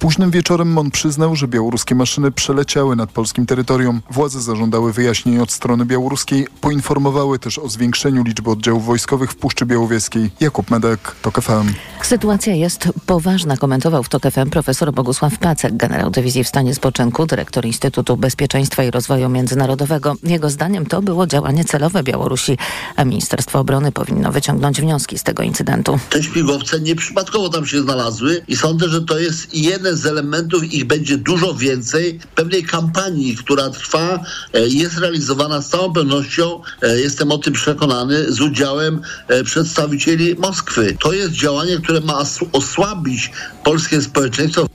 Późnym wieczorem MON przyznał, że białoruskie maszyny przeleciały nad polskim terytorium. Władze zażądały wyjaśnień od strony białoruskiej, poinformowały też o zwiększeniu liczby oddziałów wojskowych w Puszczy Białowieskiej. Jakub Medek, TOK FM. Sytuacja jest poważna, komentował w TOK FM profesor Bogusław Pacek, generał dywizji w stanie spoczynku, dyrektor Instytutu Bezpieczeństwa i Rozwoju Międzynarodowego. Jego zdaniem to było działanie celowe Białorusi, a Ministerstwo Obrony powinno wyciągnąć wnioski z tego incydentu. Te śmigłowce nieprzypadkowo tam się znalazły i sądzę, że to jest jeden z elementów, ich będzie dużo więcej, pewnej kampanii, która trwa, e, jest realizowana z całą pewnością, e, jestem o tym przekonany, z udziałem e, przedstawicieli Moskwy. To jest działanie, które ma osłabić polskie społeczeństwo.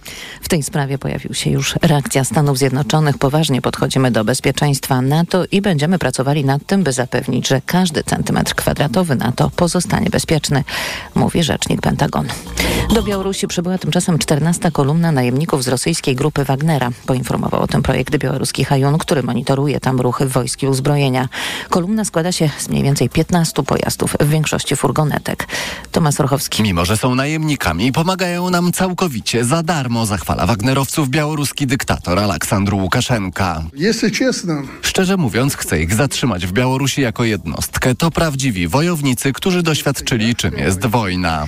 W tej sprawie pojawił się już reakcja Stanów Zjednoczonych. Poważnie podchodzimy do bezpieczeństwa NATO i będziemy pracowali nad tym, by zapewnić, że każdy centymetr kwadratowy NATO pozostanie bezpieczny, mówi rzecznik Pentagonu. Do Białorusi przybyła tymczasem 14 kolumna najemników z rosyjskiej grupy Wagnera. Poinformował o tym projekt białoruski Hajun, który monitoruje tam ruchy wojsk i uzbrojenia. Kolumna składa się z mniej więcej 15 pojazdów, w większości furgonetek. Tomasz Rochowski. Mimo, że są najemnikami, pomagają nam całkowicie za darmo, zachwala Wagnerowców białoruski dyktator Aleksandr Łukaszenka. Szczerze mówiąc, chce ich zatrzymać w Białorusi jako jednostkę. To prawdziwi wojownicy, którzy doświadczyli, czym jest wojna.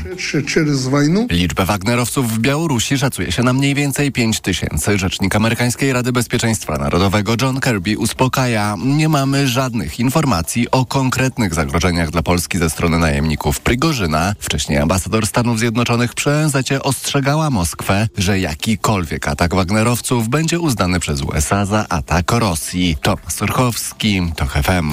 Liczbę Wagnerowców w Białorusi szacuje się na mniej więcej 5 tysięcy. Rzecznik amerykańskiej Rady Bezpieczeństwa Narodowego John Kirby uspokaja. Nie mamy żadnych informacji o konkretnych zagrożeniach dla Polski ze strony najemników Prigorzyna. Wcześniej ambasador Stanów Zjednoczonych przy ONZ ostrzegała Moskwę, że jakikolwiek atak Wagnerowców będzie uznany przez USA za atak Rosji. Tomasz Surchowski, to FM.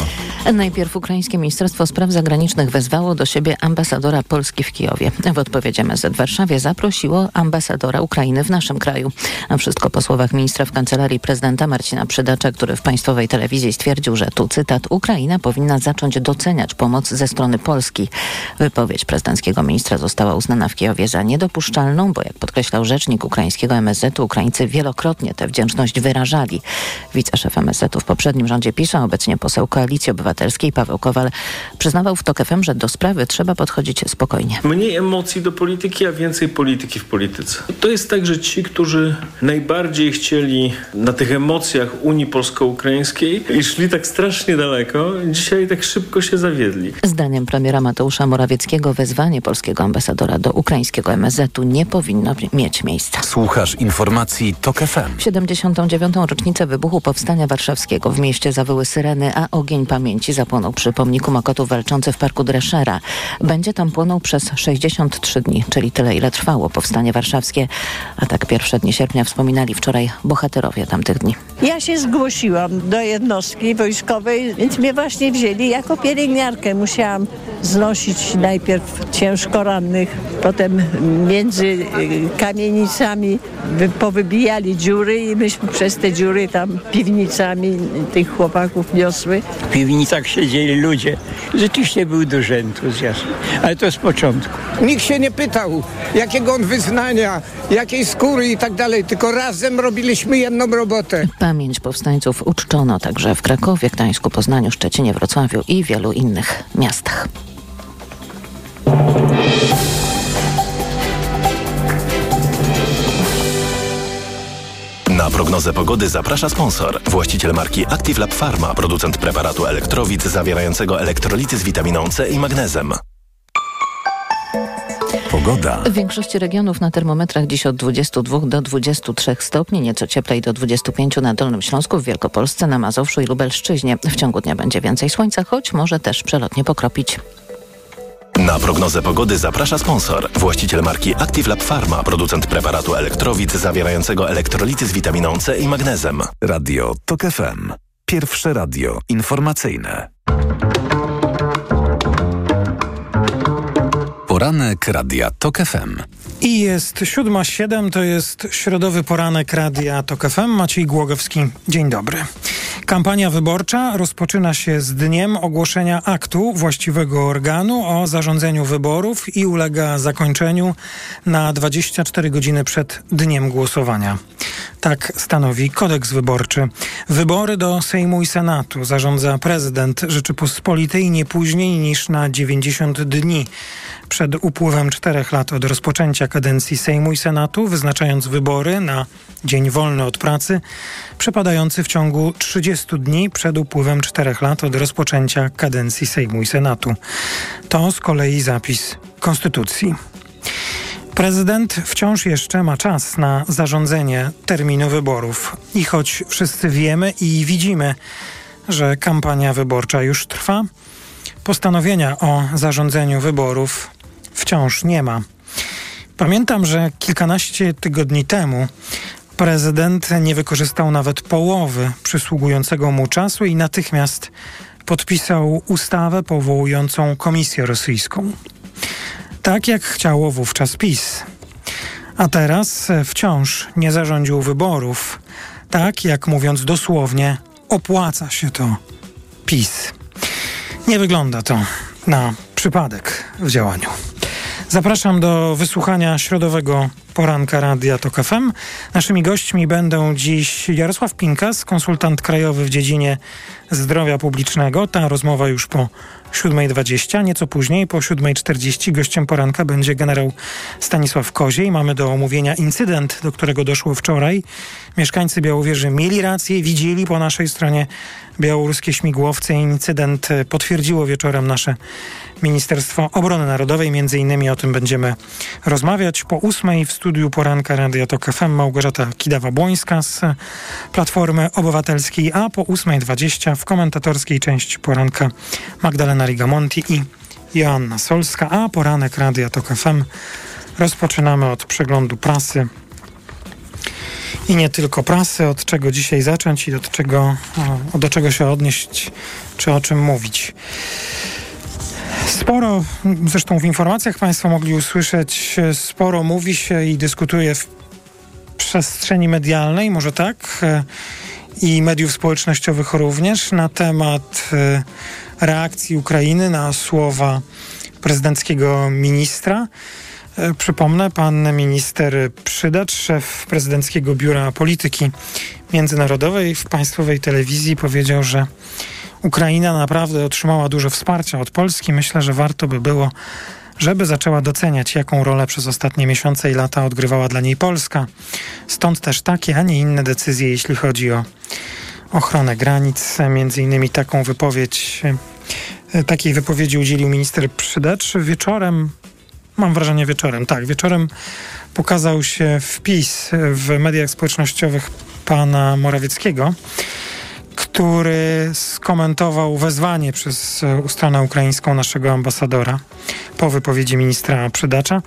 Najpierw ukraińskie Ministerstwo Spraw Zagranicznych wezwało do siebie ambasadora Polski w Kijowie. W odpowiedzi MSZ w Warszawie zaprosiło ambasadora Ukrainy w naszym kraju. A wszystko po słowach ministra w kancelarii prezydenta Marcina Przydacza, który w państwowej telewizji stwierdził, że tu cytat Ukraina powinna zacząć doceniać pomoc ze strony Polski. Wypowiedź prezydenckiego ministra została uznana w Kijowie za niedopuszczalną, bo jak podkreślał rzecznik ukraińskiego MSZ-u, Ukraińcy wielokrotnie tę wdzięczność wyrażali. Wiceszef MSZ-u w poprzednim rządzie PiS, a obecnie poseł Koalicji Obywatelskiej Paweł Kowal przyznawał w TOK FM, że do sprawy trzeba podchodzić spokojnie. Mniej emocji do polityki, a więcej polityki w polityce. To jest tak, że ci, którzy najbardziej chcieli na tych emocjach Unii Polsko-Ukraińskiej i szli tak strasznie daleko, dzisiaj tak szybko się zawiedli. Zdaniem premiera Mateusza Morawieckiego wezwanie polskiego ambasadora do ukraińskiego MSZ-u nie powinno mieć miejsca. Słuchasz informacji TOK FM. W 79. rocznicę wybuchu Powstania Warszawskiego w mieście zawyły syreny, a ogień pamięci zapłonął przy pomniku Mokotów walczących w Parku Dreszera. Będzie tam płonął przez 63 dni, czyli tyle ile trwało Powstanie Warszawskie. A tak pierwsze dni sierpnia wspominali wczoraj bohaterowie tamtych dni. Ja się zgłosiłam do jednostki wojskowej, więc mnie właśnie wzięli jako pielęgniarkę. Musiałam znosić najpierw ciężko rannych, potem między y, kamienicami wy- powybijali dziury i myśmy przez te dziury tam piwnicami tych chłopaków niosły. W piwnicach siedzieli ludzie. Rzeczywiście był duży entuzjazm, ale to z początku. Nikt się nie pytał, jakiego on wyznania, jakiej skóry i tak dalej, tylko razem robiliśmy jedną robotę. Pamięć powstańców uczczono także w Krakowie, Gdańsku, Poznaniu, Szczecinie, Wrocławiu i wielu innych miastach. Na prognozę pogody zaprasza sponsor. Właściciel marki Active Lab Pharma, producent preparatu elektrowid zawierającego elektrolity z witaminą C i magnezem. Pogoda. W większości regionów na termometrach dziś od 22 do 23 stopni, nieco cieplej do 25 na Dolnym Śląsku, w Wielkopolsce, na Mazowszu i Lubelszczyźnie. W ciągu dnia będzie więcej słońca, choć może też przelotnie pokropić. Na prognozę pogody zaprasza sponsor. Właściciel marki Active Lab Pharma, producent preparatu elektrowid zawierającego elektrolity z witaminą C i magnezem. Radio TOK FM. Pierwsze radio informacyjne. Poranek Radia TOK FM. I jest 7.07, to jest środowy poranek Radia TOK FM. Maciej Głogowski, dzień dobry. Kampania wyborcza rozpoczyna się z dniem ogłoszenia aktu właściwego organu o zarządzeniu wyborów i ulega zakończeniu na 24 godziny przed dniem głosowania. Tak stanowi kodeks wyborczy. Wybory do Sejmu i Senatu zarządza prezydent Rzeczypospolitej nie później niż na 90 dni przed upływem czterech lat od rozpoczęcia kadencji Sejmu i Senatu, wyznaczając wybory na dzień wolny od pracy, przypadający w ciągu 30 dni przed upływem czterech lat od rozpoczęcia kadencji Sejmu i Senatu. To z kolei zapis Konstytucji. Prezydent wciąż jeszcze ma czas na zarządzenie terminu wyborów. I choć wszyscy wiemy i widzimy, że kampania wyborcza już trwa, postanowienia o zarządzeniu wyborów wciąż nie ma. Pamiętam, że kilkanaście tygodni temu prezydent nie wykorzystał nawet połowy przysługującego mu czasu i natychmiast podpisał ustawę powołującą komisję rosyjską. Tak jak chciało wówczas PiS. A teraz wciąż nie zarządził wyborów, tak jak mówiąc dosłownie, opłaca się to PiS. Nie wygląda to na przypadek w działaniu. Zapraszam do wysłuchania środowego poranka Radia TOK FM. Naszymi gośćmi będą dziś Jarosław Pinkas, konsultant krajowy w dziedzinie zdrowia publicznego. Ta rozmowa już po 7.20. Nieco później, po 7.40, gościem poranka będzie generał Stanisław Koziej. Mamy do omówienia incydent, do którego doszło wczoraj. Mieszkańcy Białowieży mieli rację, widzieli po naszej stronie białoruskie śmigłowce. Incydent potwierdziło wieczorem nasze Ministerstwo Obrony Narodowej. Między innymi o tym będziemy rozmawiać. Po ósmej w studiu poranka Radia Tok FM Małgorzata Kidawa-Błońska z Platformy Obywatelskiej, a po 8.20 w komentatorskiej części poranka Magdalena Rigamonti i Joanna Solska, a poranek Radia Tok FM rozpoczynamy od przeglądu prasy i nie tylko prasy, od czego dzisiaj zacząć i od czego, do czego się odnieść, czy o czym mówić. Sporo, zresztą w informacjach Państwo mogli usłyszeć, sporo mówi się i dyskutuje w przestrzeni medialnej, może tak, i mediów społecznościowych również, na temat e, reakcji Ukrainy na słowa prezydenckiego ministra. E, przypomnę, pan minister Przydacz, szef prezydenckiego biura polityki międzynarodowej w państwowej telewizji powiedział, że Ukraina naprawdę otrzymała dużo wsparcia od Polski. Myślę, że warto by było, żeby zaczęła doceniać, jaką rolę przez ostatnie miesiące i lata odgrywała dla niej Polska. Stąd też takie, a nie inne decyzje, jeśli chodzi o ochronę granic. Między innymi taką wypowiedź, e, takiej wypowiedzi udzielił minister Przydacz wieczorem. Mam wrażenie wieczorem, tak, wieczorem pokazał się wpis w mediach społecznościowych pana Morawieckiego, który skomentował wezwanie przez stronę ukraińską naszego ambasadora po wypowiedzi ministra Przydacza.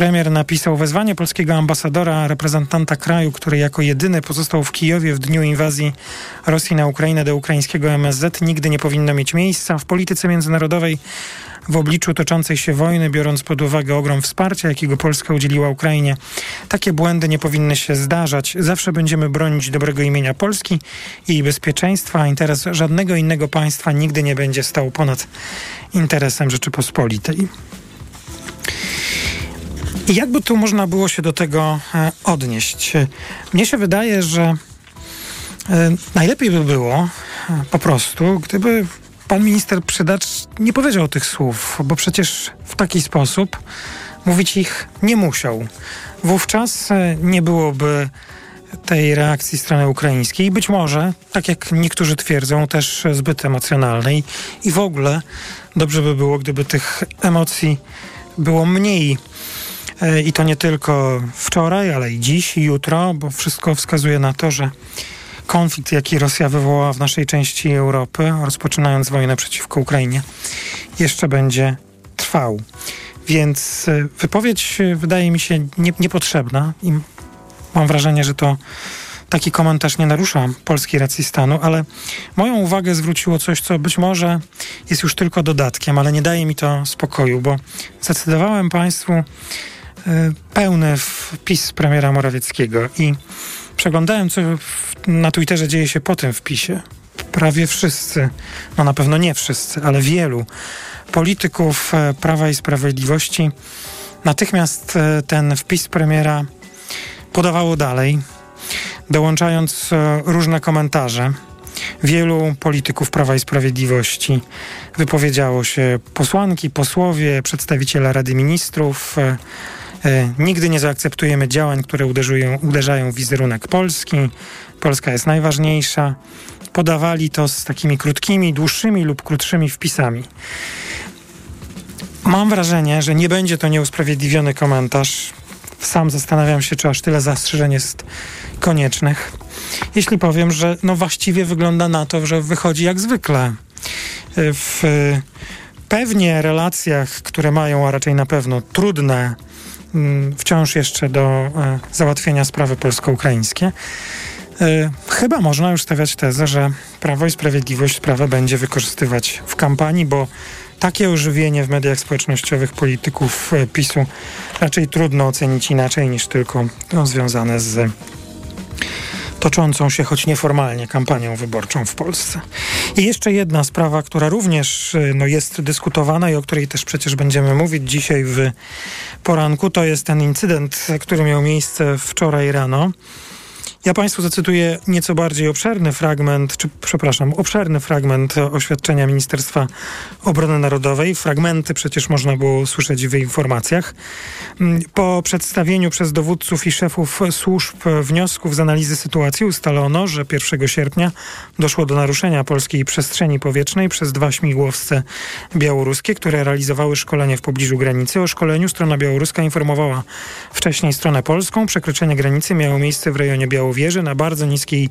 Premier napisał wezwanie polskiego ambasadora, reprezentanta kraju, który jako jedyny pozostał w Kijowie w dniu inwazji Rosji na Ukrainę do ukraińskiego MSZ, nigdy nie powinno mieć miejsca. W polityce międzynarodowej w obliczu toczącej się wojny, biorąc pod uwagę ogrom wsparcia, jakiego Polska udzieliła Ukrainie. Takie błędy nie powinny się zdarzać. Zawsze będziemy bronić dobrego imienia Polski i jej bezpieczeństwa, interes żadnego innego państwa nigdy nie będzie stał ponad interesem Rzeczypospolitej. I jakby tu można było się do tego e, odnieść? Mnie się wydaje, że e, najlepiej by było e, po prostu, gdyby pan minister Przydacz nie powiedział tych słów, bo przecież w taki sposób mówić ich nie musiał. Wówczas nie byłoby tej reakcji strony ukraińskiej. Być może, tak jak niektórzy twierdzą, też zbyt emocjonalnej. I w ogóle dobrze by było, gdyby tych emocji było mniej I to nie tylko wczoraj, ale i dziś, i jutro, bo wszystko wskazuje na to, że konflikt, jaki Rosja wywołała w naszej części Europy, rozpoczynając wojnę przeciwko Ukrainie, jeszcze będzie trwał. Więc e, wypowiedź wydaje mi się nie, niepotrzebna i mam wrażenie, że to taki komentarz nie narusza polskiej racji stanu, ale moją uwagę zwróciło coś, co być może jest już tylko dodatkiem, ale nie daje mi to spokoju, bo zdecydowałem Państwu E, pełny wpis premiera Morawieckiego i przeglądałem, co na Twitterze dzieje się po tym wpisie. Prawie wszyscy, no na pewno nie wszyscy, ale wielu polityków e, Prawa i Sprawiedliwości natychmiast e, ten wpis premiera podawało dalej. dołączając e, różne komentarze. Wielu polityków Prawa i Sprawiedliwości wypowiedziało się posłanki, posłowie, przedstawiciele Rady Ministrów. E, nigdy nie zaakceptujemy działań, które uderzują, uderzają w wizerunek Polski. Polska jest najważniejsza. Podawali to z takimi krótkimi, dłuższymi lub krótszymi wpisami. Mam wrażenie, że nie będzie to nieusprawiedliwiony komentarz. Sam zastanawiam się, czy aż tyle zastrzeżeń jest koniecznych. Jeśli powiem, że no właściwie wygląda na to, że wychodzi jak zwykle. W pewnie relacjach, które mają, a raczej na pewno trudne, wciąż jeszcze do e, załatwienia sprawy polsko-ukraińskie, e, Chyba można już stawiać tezę, że Prawo i Sprawiedliwość sprawę będzie wykorzystywać w kampanii, bo takie ożywienie w mediach społecznościowych polityków e, PiSu raczej trudno ocenić inaczej niż tylko związane z toczącą się choć nieformalnie kampanią wyborczą w Polsce. I jeszcze jedna sprawa, która również e, no, jest dyskutowana i o której też przecież będziemy mówić dzisiaj w poranku, to jest ten incydent, który miał miejsce wczoraj rano. Ja Państwu zacytuję nieco bardziej obszerny fragment, czy przepraszam, obszerny fragment oświadczenia Ministerstwa Obrony Narodowej. Fragmenty przecież można było słyszeć w informacjach. Mm, po przedstawieniu przez dowódców i szefów służb wniosków z analizy sytuacji ustalono, że 1 sierpnia doszło do naruszenia polskiej przestrzeni powietrznej przez dwa śmigłowce białoruskie, które realizowały szkolenie w pobliżu granicy. O szkoleniu strona białoruska informowała wcześniej stronę polską. Przekroczenie granicy miało miejsce w rejonie Wieży na bardzo niskiej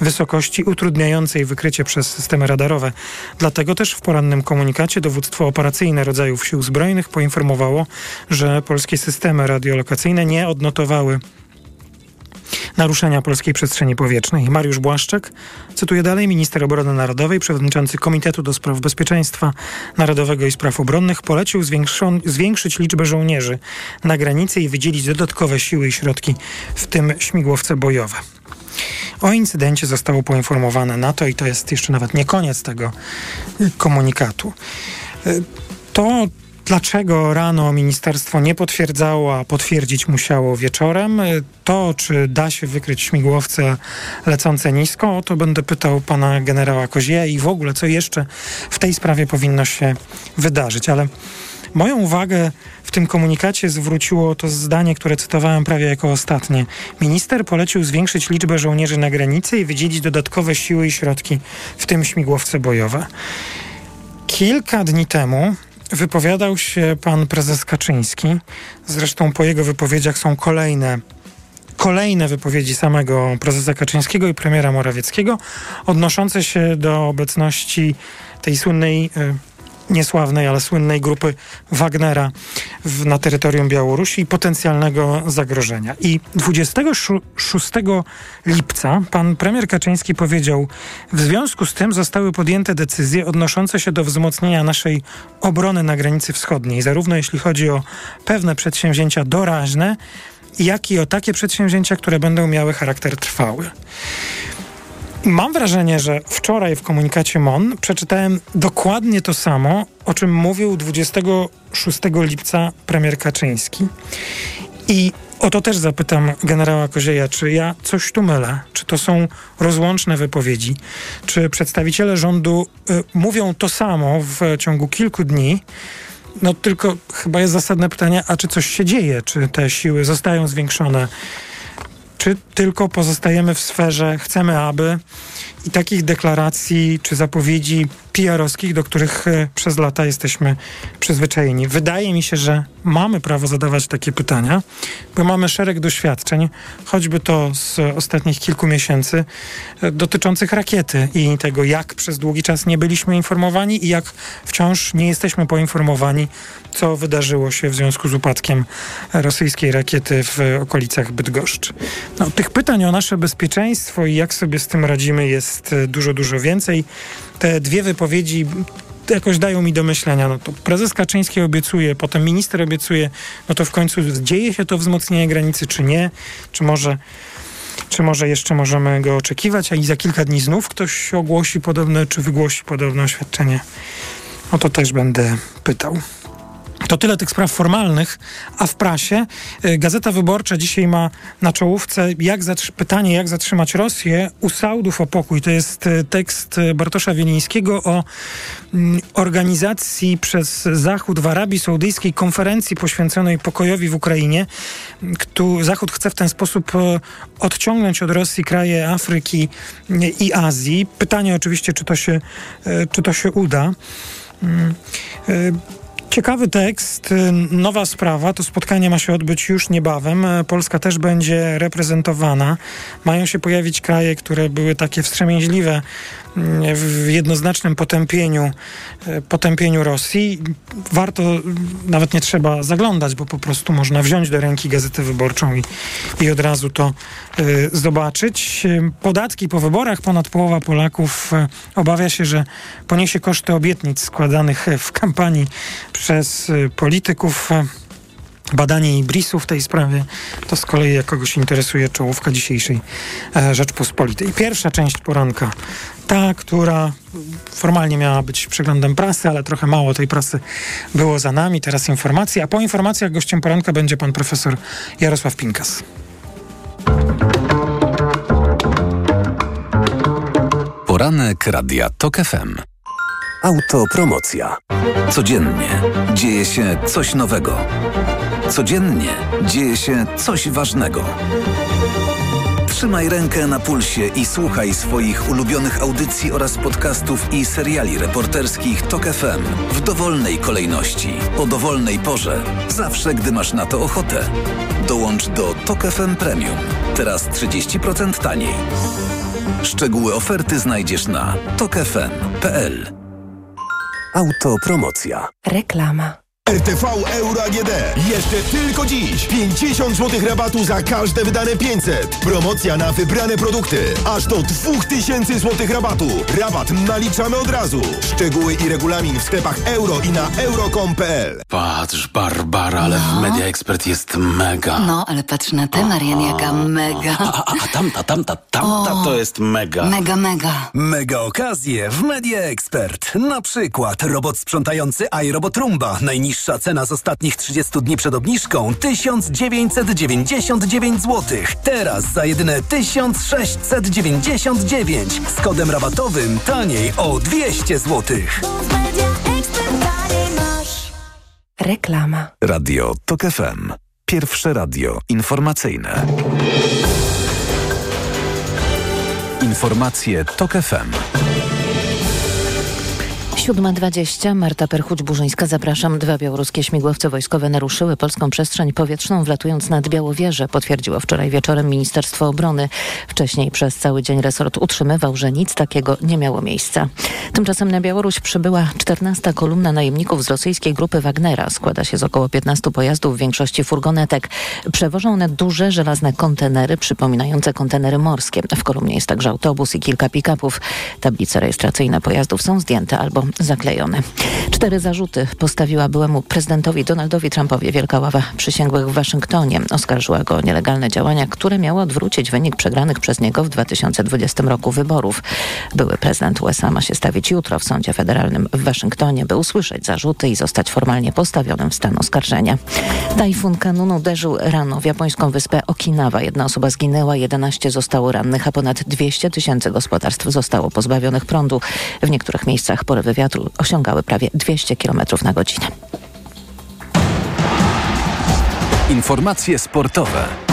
wysokości, utrudniającej wykrycie przez systemy radarowe. Dlatego też w porannym komunikacie dowództwo operacyjne rodzajów sił zbrojnych poinformowało, że polskie systemy radiolokacyjne nie odnotowały naruszenia polskiej przestrzeni powietrznej. Mariusz Błaszczak, cytuję dalej, minister obrony narodowej, przewodniczący Komitetu do Spraw Bezpieczeństwa Narodowego i Spraw Obronnych polecił zwiększyć liczbę żołnierzy na granicy i wydzielić dodatkowe siły i środki, w tym śmigłowce bojowe. O incydencie zostało poinformowane NATO i to jest jeszcze nawet nie koniec tego komunikatu. To Dlaczego rano ministerstwo nie potwierdzało, a potwierdzić musiało wieczorem? To, czy da się wykryć śmigłowce lecące nisko, o to będę pytał pana generała Kozieja i w ogóle, co jeszcze w tej sprawie powinno się wydarzyć. Ale moją uwagę w tym komunikacie zwróciło to zdanie, które cytowałem prawie jako ostatnie. Minister polecił zwiększyć liczbę żołnierzy na granicy i wydzielić dodatkowe siły i środki, w tym śmigłowce bojowe. Kilka dni temu wypowiadał się pan prezes Kaczyński. Zresztą po jego wypowiedziach są kolejne kolejne wypowiedzi samego prezesa Kaczyńskiego i premiera Morawieckiego odnoszące się do obecności tej słynnej y, niesławnej, ale słynnej grupy Wagnera w, na terytorium Białorusi i potencjalnego zagrożenia. I 26 lipca pan premier Kaczyński powiedział, w związku z tym zostały podjęte decyzje odnoszące się do wzmocnienia naszej obrony na granicy wschodniej, zarówno jeśli chodzi o pewne przedsięwzięcia doraźne, jak i o takie przedsięwzięcia, które będą miały charakter trwały. Mam wrażenie, że wczoraj w komunikacie MON przeczytałem dokładnie to samo, o czym mówił 26 lipca premier Kaczyński. I o to też zapytam generała Kozieja, czy ja coś tu mylę? Czy to są rozłączne wypowiedzi? Czy przedstawiciele rządu y, mówią to samo w ciągu kilku dni? No tylko chyba jest zasadne pytanie, a czy coś się dzieje? Czy te siły zostają zwiększone? Czy tylko pozostajemy w sferze chcemy, aby i takich deklaracji czy zapowiedzi PR-owskich, do których e, przez lata jesteśmy przyzwyczajeni. Wydaje mi się, że mamy prawo zadawać takie pytania, bo mamy szereg doświadczeń, choćby to z ostatnich kilku miesięcy, e, dotyczących rakiety i tego, jak przez długi czas nie byliśmy informowani i jak wciąż nie jesteśmy poinformowani, co wydarzyło się w związku z upadkiem rosyjskiej rakiety w okolicach Bydgoszczy. No, tych pytań o nasze bezpieczeństwo i jak sobie z tym radzimy jest e, dużo, dużo więcej. Te dwie wypowiedzi jakoś dają mi do myślenia. No to prezes Kaczyński obiecuje, potem minister obiecuje, no to w końcu dzieje się to wzmocnienie granicy, czy nie? Czy może, czy może jeszcze możemy go oczekiwać, a i za kilka dni znów ktoś ogłosi podobne, czy wygłosi podobne oświadczenie? O to też będę pytał. To tyle tych spraw formalnych, a w prasie y, Gazeta Wyborcza dzisiaj ma na czołówce jak pytanie, jak zatrzymać Rosję u Saudów o pokój. To jest y, tekst y, Bartosza Wielińskiego o mm, organizacji przez Zachód w Arabii Saudyjskiej konferencji poświęconej pokojowi w Ukrainie. Zachód chce w ten sposób odciągnąć od Rosji kraje Afryki i Azji. Pytanie oczywiście, czy to się, czy to się uda. Ciekawy tekst, y, nowa sprawa. To spotkanie ma się odbyć już niebawem. E, Polska też będzie reprezentowana. Mają się pojawić kraje, które były takie wstrzemięźliwe w jednoznacznym potępieniu, e, potępieniu Rosji. Warto, nawet nie trzeba zaglądać, bo po prostu można wziąć do ręki gazetę wyborczą i, i od razu to y, zobaczyć. Podatki po wyborach ponad połowa Polaków obawia się, że poniesie koszty obietnic składanych w kampanii przez polityków. Badanie Ibrisu w tej sprawie to z kolei, jak kogoś interesuje, czołówka dzisiejszej e, Rzeczpospolitej. Pierwsza część poranka, ta, która formalnie miała być przeglądem prasy, ale trochę mało tej prasy było za nami. Teraz informacje, a po informacjach gościem poranka będzie pan profesor Jarosław Pinkas. Poranek Radia TOK FM. Autopromocja. Codziennie dzieje się coś nowego. Codziennie dzieje się coś ważnego. Trzymaj rękę na pulsie i słuchaj swoich ulubionych audycji oraz podcastów i seriali reporterskich TOK FM w dowolnej kolejności, o dowolnej porze, zawsze gdy masz na to ochotę. Dołącz do TOK FM Premium. Teraz 30% taniej. Szczegóły oferty znajdziesz na tokefm.pl. Autopromocja. Reklama. RTV Euro AGD. Jeszcze tylko dziś. 50 zł rabatu za każde wydane 500. Promocja na wybrane produkty. Aż do 2000 zł rabatu. Rabat naliczamy od razu. Szczegóły i regulamin w sklepach euro i na euro.com.pl Patrz, Barbara, ale no. w Media Expert jest mega. No, ale patrz na tę, Marian, jaka mega. A, a, a tamta, tamta, tamta o, to jest mega. Mega, mega. Mega okazje w Media Expert. Na przykład robot sprzątający iRobot Rumba. Najniższy Najniższa cena z ostatnich 30 dni przed obniżką 1999 zł. Teraz za jedyne 1699 z kodem rabatowym taniej o 200 zł. Reklama. Radio TOK FM. Pierwsze radio informacyjne. Informacje TOK FM. 7.20, Marta Perchuć-Burzyńska, zapraszam. Dwa białoruskie śmigłowce wojskowe naruszyły polską przestrzeń powietrzną, wlatując nad Białowieżę, potwierdziło wczoraj wieczorem Ministerstwo Obrony. Wcześniej przez cały dzień resort utrzymywał, że nic takiego nie miało miejsca. Tymczasem na Białoruś przybyła 14 kolumna najemników z rosyjskiej grupy Wagnera. Składa się z około 15 pojazdów, w większości furgonetek. Przewożą one duże, żelazne kontenery, przypominające kontenery morskie. W kolumnie jest także autobus i kilka pick-upów. Tablice rejestracyjne pojazdów są zdjęte albo zaklejone. Cztery zarzuty postawiła byłemu prezydentowi Donaldowi Trumpowi Wielka Ława Przysięgłych w Waszyngtonie. Oskarżyła go o nielegalne działania, które miały odwrócić wynik przegranych przez niego w 2020 roku wyborów. Były prezydent USA ma się stawić jutro w sądzie federalnym w Waszyngtonie, by usłyszeć zarzuty i zostać formalnie postawionym w stan oskarżenia. Tajfun Kanun uderzył rano w japońską wyspę Okinawa. Jedna osoba zginęła, 11 zostało rannych, a ponad 200 tysięcy gospodarstw zostało pozbawionych prądu. W niektórych miejscach porywy wiatru osiągały prawie 200 km na godzinę. Informacje sportowe.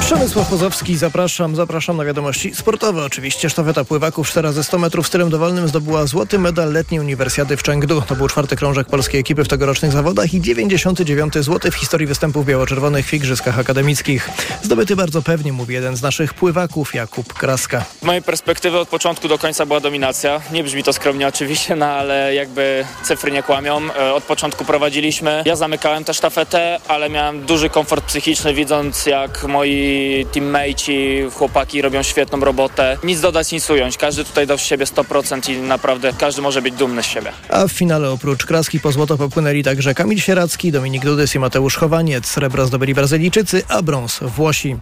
Przemysław Pozowski, zapraszam, zapraszam na wiadomości sportowe. Oczywiście sztafeta pływaków 4 ze 100 metrów stylem dowolnym zdobyła złoty medal letniej uniwersjady w Chengdu. To był czwarty krążek polskiej ekipy w tegorocznych zawodach i 99 złoty w historii występów biało-czerwonych w igrzyskach akademickich. Zdobyty bardzo pewnie, mówi jeden z naszych pływaków, Jakub Kraska. Z mojej perspektywy od początku do końca była dominacja. Nie brzmi to skromnie oczywiście, no ale jakby cyfry nie kłamią. E, od początku prowadziliśmy. Ja zamykałem tę sztafetę, ale miałem duży komfort psychiczny widząc jak moi moi teammateci, chłopaki robią świetną robotę. Nic dodać, nic ująć. Każdy tutaj dał z siebie 100% i naprawdę każdy może być dumny z siebie. A w finale oprócz kraski po złoto popłynęli także Kamil Sieracki, Dominik Dudys i Mateusz Chowaniec. Srebro zdobyli Brazylijczycy, a brąz Włosi.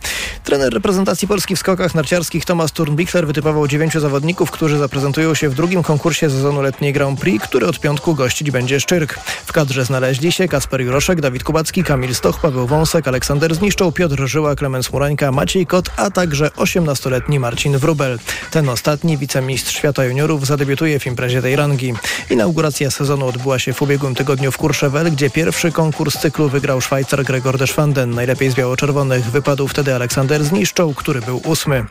Trener reprezentacji Polski w skokach narciarskich Tomasz Turnbichler wytypował dziewięciu zawodników, którzy zaprezentują się w drugim konkursie sezonu letniej Grand Prix, który od piątku gościć będzie Szczyrk. W kadrze znaleźli się Kasper Juroszek, Dawid Kubacki, Kamil Stoch, Paweł Wąsek, Aleksander Zniszczą, Piotr Żyła, Klemens Murańka, Maciej Kot, a także 18-letni Marcin Wrubel. Ten ostatni, wicemistrz świata juniorów, zadebiutuje w imprezie tej rangi. Inauguracja sezonu odbyła się w ubiegłym tygodniu w Courchevel, gdzie pierwszy konkurs cyklu wygrał Szwajcar Gregor Deschwanden. Najlepiej z biało-czerwonych wypadł wtedy Aleksander Zniszczą, który był ósmy.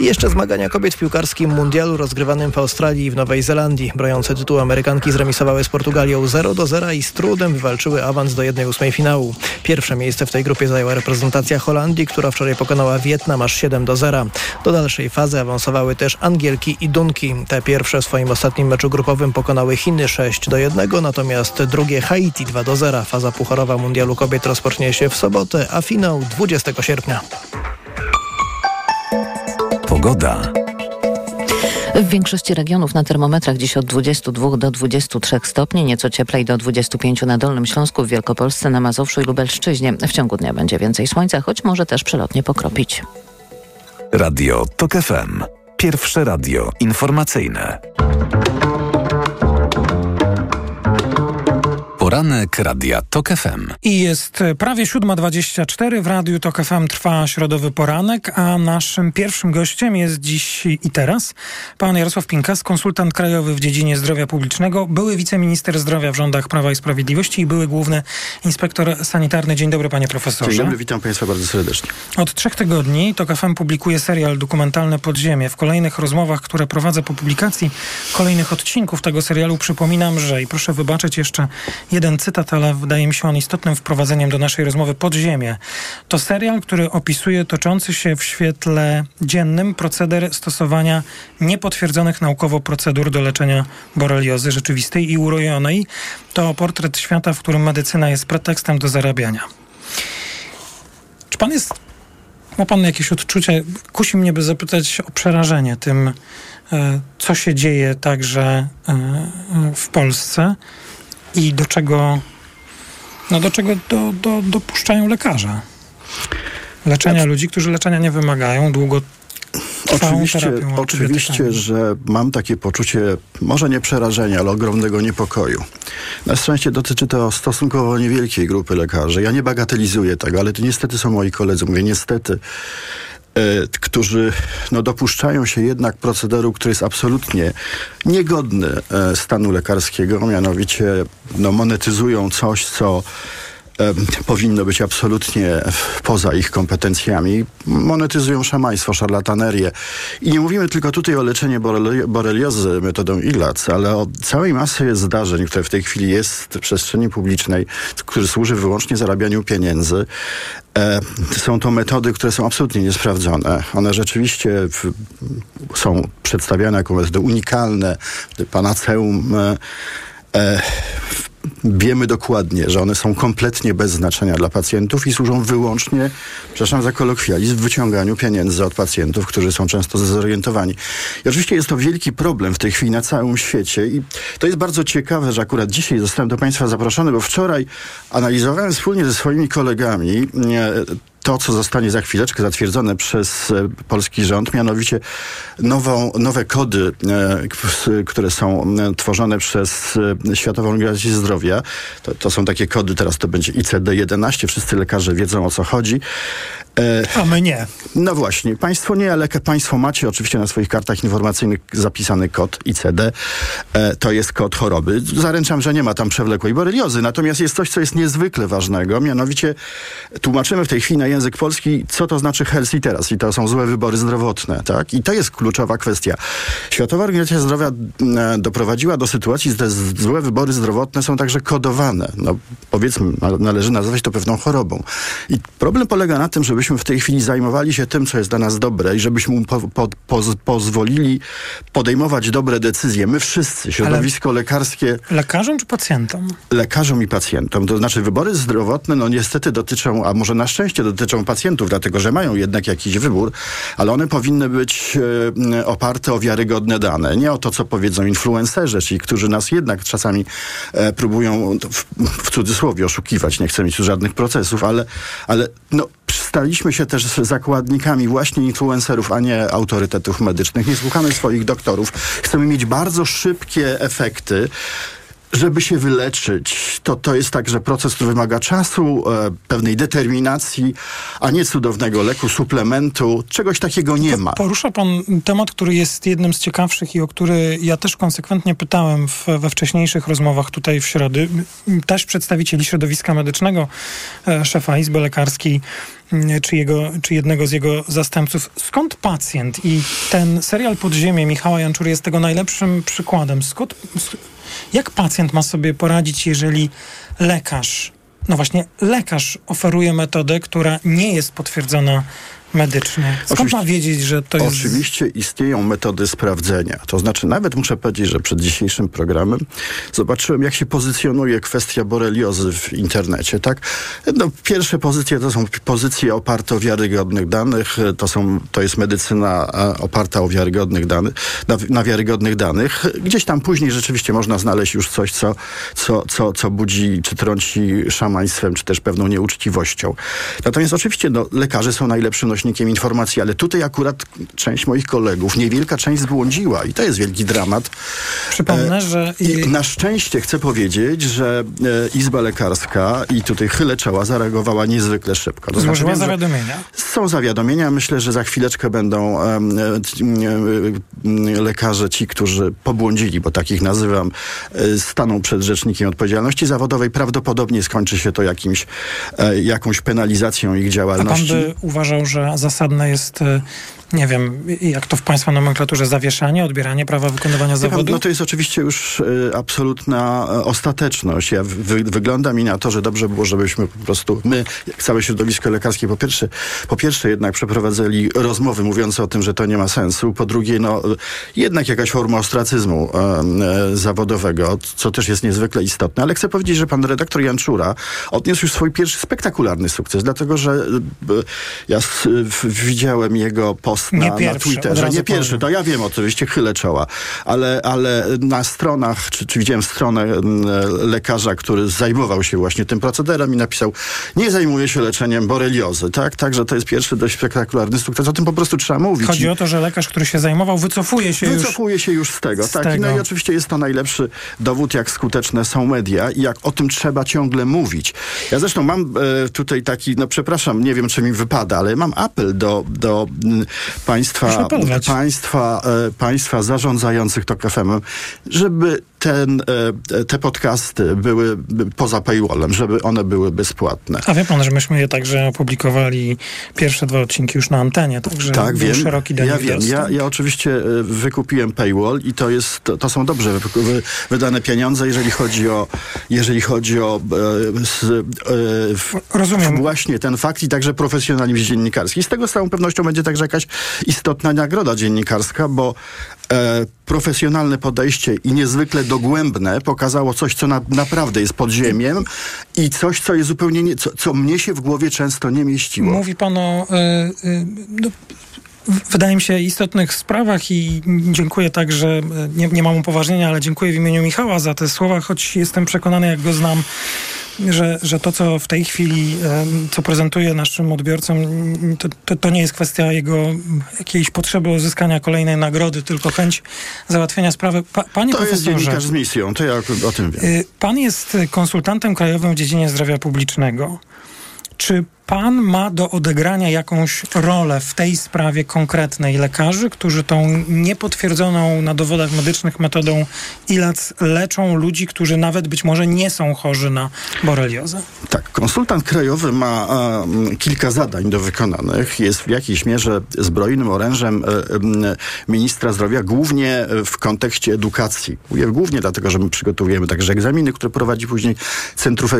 I jeszcze zmagania kobiet w piłkarskim mundialu rozgrywanym w Australii i w Nowej Zelandii. Broniące tytuł Amerykanki zremisowały z Portugalią 0 do 0 i z trudem wywalczyły awans do 1-8 finału. Pierwsze miejsce w tej grupie zajęła reprezentacja Holandii, która wczoraj pokonała Wietnam aż 7 do 0. Do dalszej fazy awansowały też Angielki i Dunki. Te pierwsze w swoim ostatnim meczu grupowym pokonały Chiny 6 do 1, natomiast drugie Haiti 2 do 0. Faza pucharowa mundialu kobiet rozpocznie się w sobotę, a finał 20 sierpnia. Pogoda. W większości regionów na termometrach dziś od 22 do 23 stopni, nieco cieplej do 25 na Dolnym Śląsku, w Wielkopolsce, na Mazowszu i Lubelszczyźnie. W ciągu dnia będzie więcej słońca, choć może też przelotnie pokropić. Radio TOK FM. Pierwsze radio informacyjne. Poranek Radia TOK FM. I jest prawie 7.24. W Radiu TOK FM trwa środowy poranek, a naszym pierwszym gościem jest dziś i teraz pan Jarosław Pinkas, konsultant krajowy w dziedzinie zdrowia publicznego, były wiceminister zdrowia w rządach Prawa i Sprawiedliwości i były główny inspektor sanitarny. Dzień dobry panie profesorze. Dzień dobry, witam państwa bardzo serdecznie. Od trzech tygodni TOK FM publikuje serial dokumentalny Podziemie. W kolejnych rozmowach, które prowadzę po publikacji kolejnych odcinków tego serialu przypominam, że i proszę wybaczyć jeszcze jeden cytat, ale wydaje mi się on istotnym wprowadzeniem do naszej rozmowy. Podziemie. To serial, który opisuje toczący się w świetle dziennym proceder stosowania niepotwierdzonych naukowo procedur do leczenia boreliozy rzeczywistej i urojonej. To portret świata, w którym medycyna jest pretekstem do zarabiania. Czy pan jest ma pan jakieś odczucie? Kusi mnie, by zapytać o przerażenie tym, e, co się dzieje także e, w Polsce i do czego, no do czego do, do, dopuszczają lekarze. Leczenia ludzi, którzy leczenia nie wymagają, długo Oczywiście, oczywiście, że mam takie poczucie, może nie przerażenia, ale ogromnego niepokoju. Na szczęście dotyczy to stosunkowo niewielkiej grupy lekarzy. Ja nie bagatelizuję tego, ale to niestety są moi koledzy. Mówię niestety, którzy no, dopuszczają się jednak procederu, który jest absolutnie niegodny e, stanu lekarskiego, mianowicie no, monetyzują coś, co powinno być absolutnie poza ich kompetencjami. Monetyzują szamaństwo, szarlatanerię. I nie mówimy tylko tutaj o leczeniu boreliozy metodą ILAC, ale o całej masy zdarzeń, które w tej chwili jest w przestrzeni publicznej, który służy wyłącznie zarabianiu pieniędzy. E, są to metody, które są absolutnie niesprawdzone. One rzeczywiście są przedstawiane jako metody unikalne, panaceum. E, e, wiemy dokładnie, że one są kompletnie bez znaczenia dla pacjentów i służą wyłącznie, przepraszam za kolokwializm, wyciąganiu pieniędzy od pacjentów, którzy są często zdezorientowani. I oczywiście jest to wielki problem w tej chwili na całym świecie i to jest bardzo ciekawe, że akurat dzisiaj zostałem do Państwa zaproszony, bo wczoraj analizowałem wspólnie ze swoimi kolegami to, co zostanie za chwileczkę zatwierdzone przez e, polski rząd, mianowicie nową, nowe kody, e, które są e, tworzone przez Światową Organizację Zdrowia. To, to są takie kody, teraz to będzie ICD-11, wszyscy lekarze wiedzą o co chodzi. A my nie. No właśnie, państwo nie, ale państwo macie oczywiście na swoich kartach informacyjnych zapisany kod ICD. to jest kod choroby. Zaręczam, że nie ma tam przewlekłej boreliozy. Natomiast jest coś, co jest niezwykle ważnego, mianowicie tłumaczymy w tej chwili na język polski, co to znaczy health i teraz. I to są złe wybory zdrowotne, tak? I to jest kluczowa kwestia. Światowa Organizacja Zdrowia e, doprowadziła do sytuacji, że te złe wybory zdrowotne są także kodowane. No, powiedzmy, należy nazwać to pewną chorobą. I problem polega na tym, żebyśmy żebyśmy w tej chwili zajmowali się tym, co jest dla nas dobre i żebyśmy mu po, po, poz, pozwolili podejmować dobre decyzje. My wszyscy, środowisko Ale lekarskie... Lekarzom czy pacjentom? Lekarzom i pacjentom. To znaczy wybory zdrowotne, no niestety dotyczą, a może na szczęście dotyczą pacjentów, dlatego że mają jednak jakiś wybór, ale one powinny być e, oparte o wiarygodne dane. Nie o to, co powiedzą influencerzy, czyli którzy nas jednak czasami e, próbują w, w cudzysłowie oszukiwać. Nie chcę mieć tu żadnych procesów, ale, ale no, staliśmy się też zakładnikami właśnie influencerów, a nie autorytetów medycznych. Nie słuchamy swoich doktorów. Chcemy mieć bardzo szybkie efekty żeby się wyleczyć, to to jest także proces, który wymaga czasu, e, pewnej determinacji, a nie cudownego leku, suplementu. Czegoś takiego nie ma. Porusza pan temat, który jest jednym z ciekawszych i o który ja też konsekwentnie pytałem w, we wcześniejszych rozmowach tutaj w środy. Też przedstawicieli środowiska medycznego, e, szefa Izby Lekarskiej, czy, jego, czy jednego z jego zastępców. Skąd pacjent? I ten serial Podziemie Michała Janczury jest tego najlepszym przykładem. Skąd, jak pacjent ma sobie poradzić, jeżeli lekarz, no właśnie lekarz oferuje metodę, która nie jest potwierdzona medycznie. Skąd oczywiście, ma wiedzieć, że to jest... Oczywiście istnieją metody sprawdzenia. To znaczy, nawet muszę powiedzieć, że przed dzisiejszym programem zobaczyłem, jak się pozycjonuje kwestia boreliozy w internecie, tak? No, pierwsze pozycje to są pozycje oparte o wiarygodnych danych, to, są, to jest medycyna oparta o wiarygodnych danych, na, na wiarygodnych danych. Gdzieś tam później rzeczywiście można znaleźć już coś, co, co, co, co budzi, czy trąci szamaństwem, czy też pewną nieuczciwością. Natomiast oczywiście no, lekarze są najlepszym nośnikiem informacji, ale tutaj akurat część moich kolegów, niewielka część zbłądziła i to jest wielki dramat. Przypomnę, e, że... I na szczęście chcę powiedzieć, że e, Izba Lekarska i tutaj chylę czoła zareagowała niezwykle szybko. To Złożyła znaczy, zawiadomienia? Są zawiadomienia. Myślę, że za chwileczkę będą e, lekarze, ci, którzy pobłądzili, bo takich nazywam, e, staną przed Rzecznikiem Odpowiedzialności Zawodowej. Prawdopodobnie skończy się to jakimś, e, jakąś penalizacją ich działalności. A pan by uważał, że zasadne jest e, nie wiem, jak to w Państwa nomenklaturze, zawieszanie, odbieranie prawa wykonywania zawodu? No to jest oczywiście już y, absolutna y, ostateczność. Ja wy, wygląda mi na to, że dobrze było, żebyśmy po prostu, my, całe środowisko lekarskie, po pierwsze, po pierwsze jednak przeprowadzali rozmowy mówiące o tym, że to nie ma sensu. Po drugie, no jednak jakaś forma ostracyzmu y, zawodowego, co też jest niezwykle istotne. Ale chcę powiedzieć, że pan redaktor Janczura odniósł już swój pierwszy spektakularny sukces, dlatego, że ja widziałem jego post post na, nie pierwszy, na Twitterze. Nie pierwszy, powiem. to ja wiem oczywiście, chylę czoła, ale, ale na stronach, czy, czy widziałem stronę lekarza, który zajmował się właśnie tym procederem i napisał, nie zajmuje się leczeniem boreliozy, tak? Także to jest pierwszy dość spektakularny sukces. O tym po prostu trzeba mówić. Chodzi o to, że lekarz, który się zajmował, wycofuje się wycofuje już... się już z tego, z tak. Tego. No i oczywiście jest to najlepszy dowód, jak skuteczne są media i jak o tym trzeba ciągle mówić. Ja zresztą mam e, tutaj taki, no przepraszam, nie wiem, czy mi wypada, ale mam apel do, do państwa, państwa, e, państwa zarządzających TOK FM, żeby ten, e, te podcasty były poza paywallem, żeby one były bezpłatne. A wie pan, że myśmy je także opublikowali pierwsze dwa odcinki już na antenie, także tak, wiem, szeroki Ja wiem, ja, ja oczywiście e, wykupiłem paywall i to jest, to są dobrze wydane pieniądze, jeżeli chodzi o jeżeli chodzi o Rozumiem. właśnie ten fakt i także profesjonalizm dziennikarski. Z tego z całą pewnością będzie także jakaś istotna nagroda dziennikarska, bo e, profesjonalne podejście i niezwykle dogłębne pokazało coś, co na, naprawdę jest podziemiem i coś, co jest zupełnie nie, co, co mnie się w głowie często nie mieściło. Mówi pan o y, y, no, wydaje mi się, istotnych sprawach i dziękuję także, nie, nie mam upoważnienia, ale dziękuję w imieniu Michała za te słowa, choć jestem przekonany, jak go znam, że, że to, co w tej chwili, co prezentuje naszym odbiorcom, to, to, to, nie jest kwestia jego jakiejś potrzeby uzyskania kolejnej nagrody, tylko chęć załatwienia sprawy. Pa, panie to profesorze, jest dziennikarz z misją, to ja o tym wiem. Y, pan jest konsultantem krajowym w dziedzinie zdrowia publicznego. Czy pan ma do odegrania jakąś rolę w tej sprawie konkretnej lekarzy, którzy tą niepotwierdzoną na dowodach medycznych metodą ILAC leczą ludzi, którzy nawet być może nie są chorzy na boreliozę? Tak, konsultant krajowy ma kilka zadań do wykonanych. Jest w jakiejś mierze zbrojnym orężem e, ministra zdrowia, głównie w kontekście edukacji. Głównie dlatego, że my przygotowujemy także egzaminy, które prowadzi później Centrum,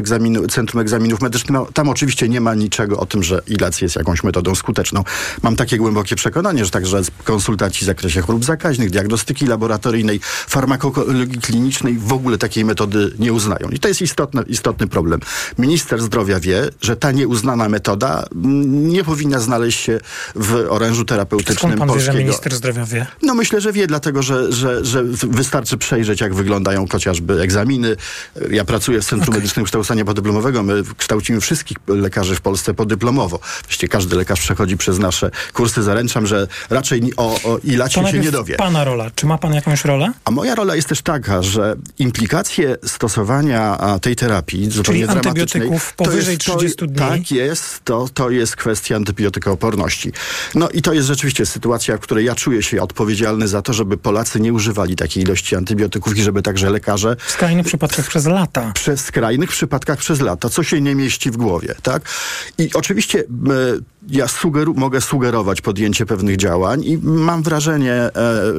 Centrum Egzaminów Medycznych. No, tam oczywiście nie ma niczego niczego o tym, że ilac jest jakąś metodą skuteczną. Mam takie głębokie przekonanie, że także konsultacji w zakresie chorób zakaźnych, diagnostyki laboratoryjnej, farmakologii klinicznej w ogóle takiej metody nie uznają. I to jest istotny, istotny problem. Minister zdrowia wie, że ta nieuznana metoda mm, nie powinna znaleźć się w orężu terapeutycznym Skąd pan polskiego. wie, że minister zdrowia wie? No myślę, że wie, dlatego że, że, że wystarczy przejrzeć, jak wyglądają chociażby egzaminy. Ja pracuję w Centrum okay. Medycznym Kształcenia Podyplomowego. My kształcimy wszystkich lekarzy w Polsce podyplomowo. Właściwie każdy lekarz przechodzi przez nasze kursy. Zaręczam, że raczej o, o ilacie się nie dowie. pana rola. Czy ma pan jakąś rolę? A moja rola jest też taka, że implikacje stosowania tej terapii zupełnie Czyli antybiotyków powyżej to jest, 30 dni. Tak jest. To, to jest kwestia antybiotykooporności. No i to jest rzeczywiście sytuacja, w której ja czuję się odpowiedzialny za to, żeby Polacy nie używali takiej ilości antybiotyków i żeby także lekarze... W skrajnych przypadkach przez lata. Przez skrajnych przypadkach przez lata, co się nie mieści w głowie, tak? I oczywiście... E, ja sugeru mogę sugerować podjęcie pewnych działań i mam wrażenie, e,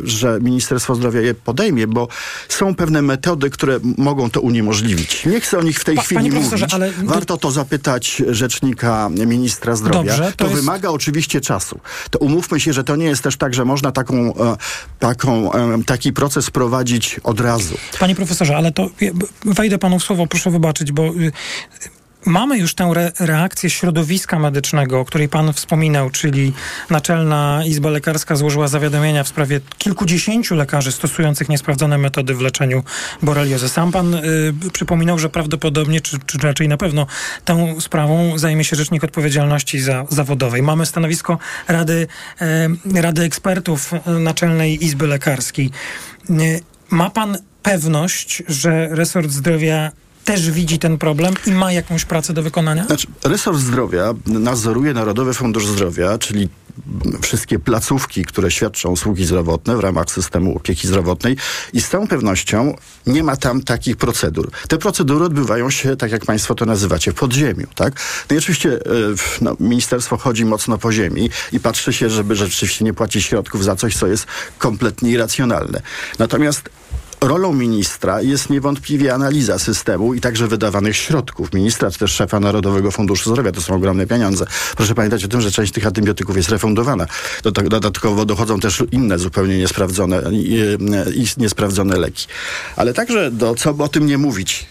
że Ministerstwo Zdrowia je podejmie, bo są pewne metody, które mogą to uniemożliwić. Nie chcę o nich w tej pa, chwili mówić. Ale... Warto to zapytać rzecznika ministra zdrowia. Dobrze, to to jest... wymaga oczywiście czasu. To umówmy się, że to nie jest też tak, że można taką, e, taką, taki proces prowadzić od razu. Panie profesorze, ale to wejdę panu w słowo, proszę wybaczyć, bo y, Mamy już tę re reakcję środowiska medycznego, o której pan wspominał, czyli Naczelna Izba Lekarska złożyła zawiadomienia w sprawie kilkudziesięciu lekarzy stosujących niesprawdzone metody w leczeniu boreliozy. Sam pan y, przypominał, że prawdopodobnie, czy, czy, raczej na pewno tą sprawą zajmie się Rzecznik Odpowiedzialności za, Zawodowej. Mamy stanowisko Rady, y, Rady Ekspertów Naczelnej Izby Lekarskiej. Y, ma pan pewność, że resort zdrowia też widzi ten problem i ma jakąś pracę do wykonania? Znaczy, resort zdrowia nadzoruje Narodowy Fundusz Zdrowia, czyli wszystkie placówki, które świadczą usługi zdrowotne w ramach systemu opieki zdrowotnej i z całą pewnością nie ma tam takich procedur. Te procedury odbywają się, tak jak państwo to nazywacie, w podziemiu, tak? No i oczywiście e, no, ministerstwo chodzi mocno po ziemi i patrzy się, żeby rzeczywiście nie płacić środków za coś, co jest kompletnie irracjonalne. Natomiast Rolą ministra jest niewątpliwie analiza systemu i także wydawanych środków. Ministra, czy też szefa Narodowego Funduszu Zdrowia. To są ogromne pieniądze. Proszę pamiętać o tym, że część tych antybiotyków jest refundowana. Dodatkowo dochodzą też inne zupełnie niesprawdzone, niesprawdzone leki. Ale także, do, co o tym nie mówić,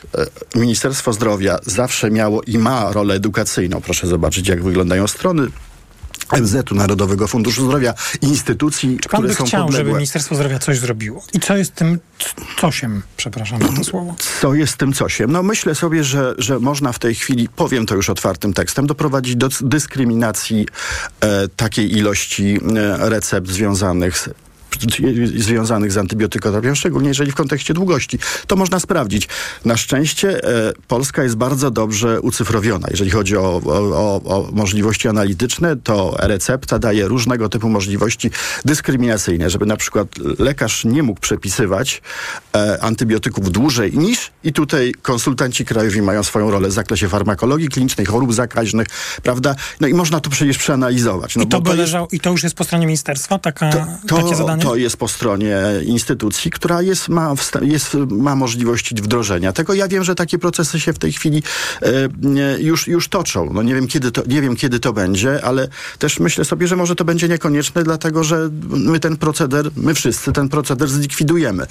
e, Ministerstwo Zdrowia zawsze miało i ma rolę edukacyjną. Proszę zobaczyć, jak wyglądają strony MZ-u, Narodowego Funduszu Zdrowia, instytucji, Czy pan które by są chciał, podległe. żeby Ministerstwo Zdrowia coś zrobiło? I co jest tym cosiem, przepraszam za to słowo? Co jest tym cosiem? No myślę sobie, że, że można w tej chwili, powiem to już otwartym tekstem, doprowadzić do dyskryminacji e, takiej ilości e, recept związanych z związanych z antybiotykoterapią, szczególnie jeżeli w kontekście długości. To można sprawdzić. Na szczęście e, Polska jest bardzo dobrze ucyfrowiona. Jeżeli chodzi o, o, o możliwości analityczne, to recepta daje różnego typu możliwości dyskryminacyjne, żeby na przykład lekarz nie mógł przepisywać e, antybiotyków dłużej niż i tutaj konsultanci krajowi mają swoją rolę w zakresie farmakologii klinicznej, chorób zakaźnych, prawda? No i można to przecież przeanalizować. No I, to by to leżał, jest, I to już jest po stronie ministerstwa, taka, to, to, takie zadanie? To jest po stronie instytucji, która jest, ma, jest, ma możliwości wdrożenia tego. Ja wiem, że takie procesy się w tej chwili e, już, już toczą. No nie wiem, kiedy to, nie wiem, kiedy to będzie, ale też myślę sobie, że może to będzie niekonieczne, dlatego że my ten proceder, my wszyscy ten proceder zlikwidujemy.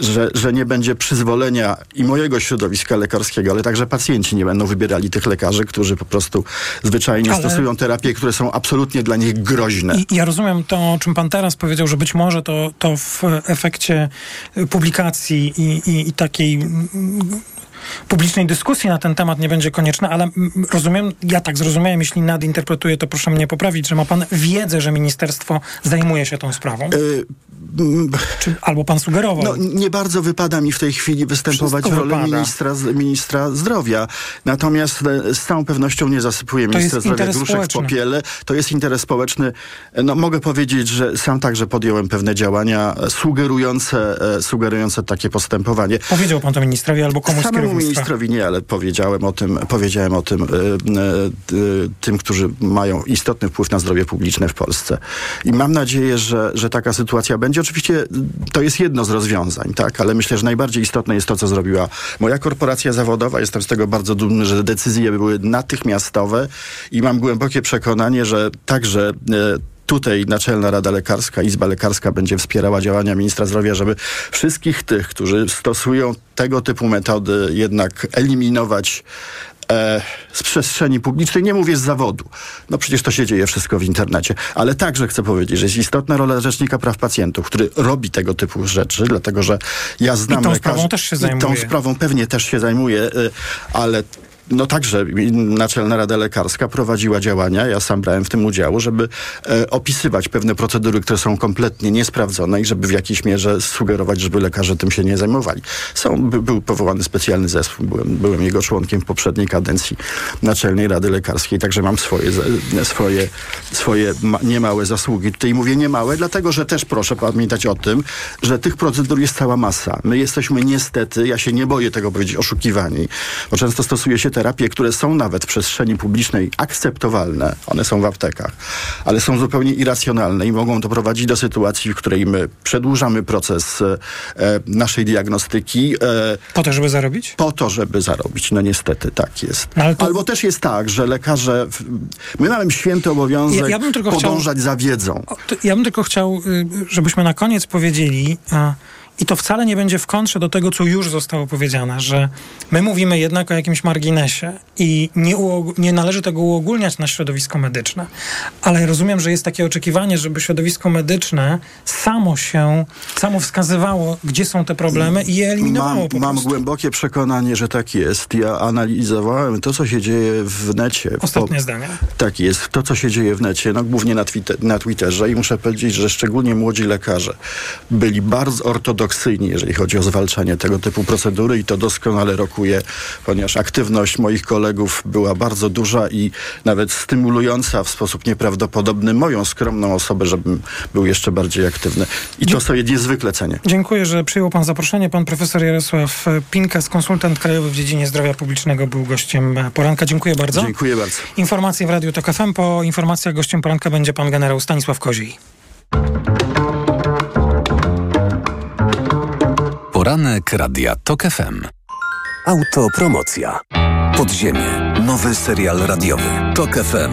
Że, że nie będzie przyzwolenia i mojego środowiska lekarskiego, ale także pacjenci nie będą wybierali tych lekarzy, którzy po prostu zwyczajnie ale... stosują terapie, które są absolutnie dla nich groźne. I, ja rozumiem to, o czym pan teraz powiedział, że być może to, to w efekcie publikacji i, i, i takiej publicznej dyskusji na ten temat nie będzie konieczna, ale rozumiem, ja tak zrozumiałem, jeśli nadinterpretuję, to proszę mnie poprawić, że ma pan wiedzę, że ministerstwo zajmuje się tą sprawą. Y czy, albo pan sugerował? No, nie bardzo wypada mi w tej chwili występować Wszystko w roli ministra, ministra zdrowia. Natomiast e, z całą pewnością nie zasypuje ministra zdrowia gruszek w popiele. To jest interes społeczny. No, mogę powiedzieć, że sam także podjąłem pewne działania sugerujące, e, sugerujące takie postępowanie. Powiedział pan to ministrowi albo komuś Samemu z ministrowi nie, ale powiedziałem o tym, powiedziałem o tym y, tym, którzy mają istotny wpływ na zdrowie publiczne w Polsce. I mam nadzieję, że, że taka sytuacja będzie oczywiście to jest jedno z rozwiązań, tak? Ale myślę, że najbardziej istotne jest to, co zrobiła moja korporacja zawodowa. Jestem z tego bardzo dumny, że decyzje były natychmiastowe i mam głębokie przekonanie, że także tutaj Naczelna Rada Lekarska, Izba Lekarska będzie wspierała działania ministra zdrowia, żeby wszystkich tych, którzy stosują tego typu metody, jednak eliminować e, z przestrzeni publicznej, nie mówię z zawodu. No przecież to się dzieje wszystko w internecie. Ale także chcę powiedzieć, że jest istotna rola Rzecznika Praw Pacjentów, który robi tego typu rzeczy, dlatego że ja znam I tą lekarzy, sprawą też się zajmuje. I tą sprawą pewnie też się zajmuje, y, ale no także Naczelna Rada Lekarska prowadziła działania, ja sam brałem w tym udział, żeby e, opisywać pewne procedury, które są kompletnie niesprawdzone i żeby w jakiejś mierze sugerować, żeby lekarze tym się nie zajmowali. Są, by, był powołany specjalny zespół, byłem, byłem jego członkiem w poprzedniej kadencji Naczelnej Rady Lekarskiej, także mam swoje, swoje, swoje ma, niemałe zasługi. Tutaj mówię niemałe, dlatego, że też proszę pamiętać o tym, że tych procedur jest cała masa. My jesteśmy niestety, ja się nie boję tego powiedzieć, oszukiwani, bo często stosuje się te terapie, które są nawet w przestrzeni publicznej akceptowalne, one są w aptekach, ale są zupełnie irracjonalne i mogą doprowadzić do sytuacji, w której my przedłużamy proces e, naszej diagnostyki. E, po to, żeby zarobić? Po to, żeby zarobić. No niestety tak jest. No, to... Albo też jest tak, że lekarze, my mamy święty obowiązek ja, ja podążać chciał... za wiedzą. Ja bym tylko chciał, y, żebyśmy na koniec powiedzieli, i to wcale nie będzie w kontrze do tego, co już zostało powiedziane, że my mówimy jednak o jakimś marginesie i nie, nie należy tego uogólniać na środowisko medyczne. Ale rozumiem, że jest takie oczekiwanie, żeby środowisko medyczne samo się, samo wskazywało, gdzie są te problemy i je eliminowało mam, Mam głębokie przekonanie, że tak jest. Ja analizowałem to, co się dzieje w necie. Ostatnie po, zdanie. Tak jest. To, co się dzieje w necie, no głównie na, Twitter, na Twitterze i muszę powiedzieć, że szczególnie młodzi lekarze byli bardzo ortodoksyjni ortodoksyjni, jeżeli chodzi o zwalczanie tego typu procedury i to doskonale rokuje, ponieważ aktywność moich kolegów była bardzo duża i nawet stymulująca w sposób nieprawdopodobny moją skromną osobę, żebym był jeszcze bardziej aktywny. I to sobie niezwykle cenię. Dziękuję, że przyjął pan zaproszenie. Pan profesor Jarosław Pinkas, konsultant krajowy w dziedzinie zdrowia publicznego, był gościem poranka. Dziękuję bardzo. Dziękuję bardzo. Informacje w Radiu TOK FM. Po informacjach gościem poranka będzie pan generał Stanisław Koziej. Poranek Radia TOK FM. Autopromocja. Podziemie. Nowy serial radiowy. TOK FM.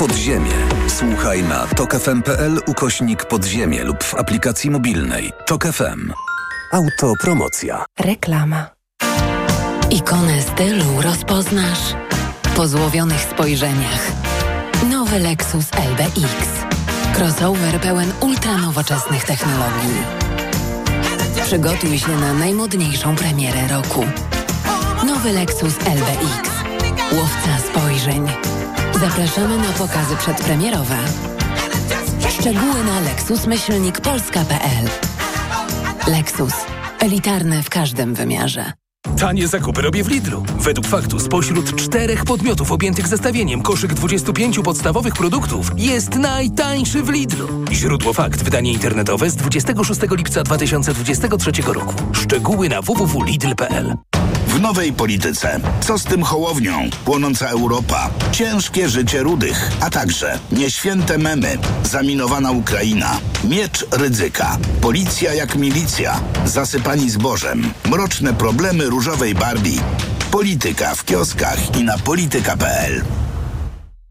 Podziemie. Słuchaj na tokefm.pl ukośnik podziemie lub w aplikacji mobilnej. Tok FM. Autopromocja. Reklama. Ikonę stylu rozpoznasz po złowionych spojrzeniach. Nowy Lexus LBX. Crossover pełen ultranowoczesnych technologii. Przygotuj się na najmodniejszą premierę roku. Nowy Lexus LBX. Łowca spojrzeń. Zapraszamy na pokazy przedpremierowe. Szczegóły na lexusmyślnikpolska.pl Lexus. Elitarny w każdym wymiarze. Tanie zakupy robię w Lidlu. Według faktu spośród czterech podmiotów objętych zestawieniem koszyk 25 podstawowych produktów jest najtańszy w Lidlu. Źródło fakt. Wydanie internetowe z 26 lipca 2023 roku. Szczegóły na www.lidl.pl w nowej polityce. Co z tym hołownią? Płonąca Europa. Ciężkie życie rudych. A także nieświęte memy. Zaminowana Ukraina. Miecz ryzyka. Policja jak milicja. Zasypani zbożem. Mroczne problemy różowej Barbie. Polityka w kioskach i na polityka.pl.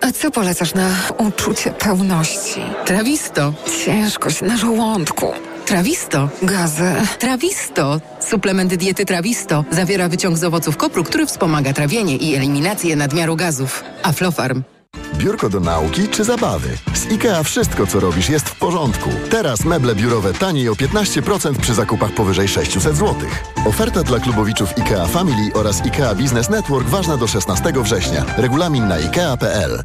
A co polecasz na uczucie pełności? Trawisto. Ciężkość na żołądku. Trawisto. Gazy. Trawisto. Suplement diety Trawisto zawiera wyciąg z owoców kopru, który wspomaga trawienie i eliminację nadmiaru gazów. Aflofarm. Biurko do nauki czy zabawy? Z IKEA wszystko, co robisz, jest w porządku. Teraz meble biurowe taniej o 15% przy zakupach powyżej 600 zł. Oferta dla klubowiczów IKEA Family oraz IKEA Business Network ważna do 16 września. Regulamin na IKEA.pl.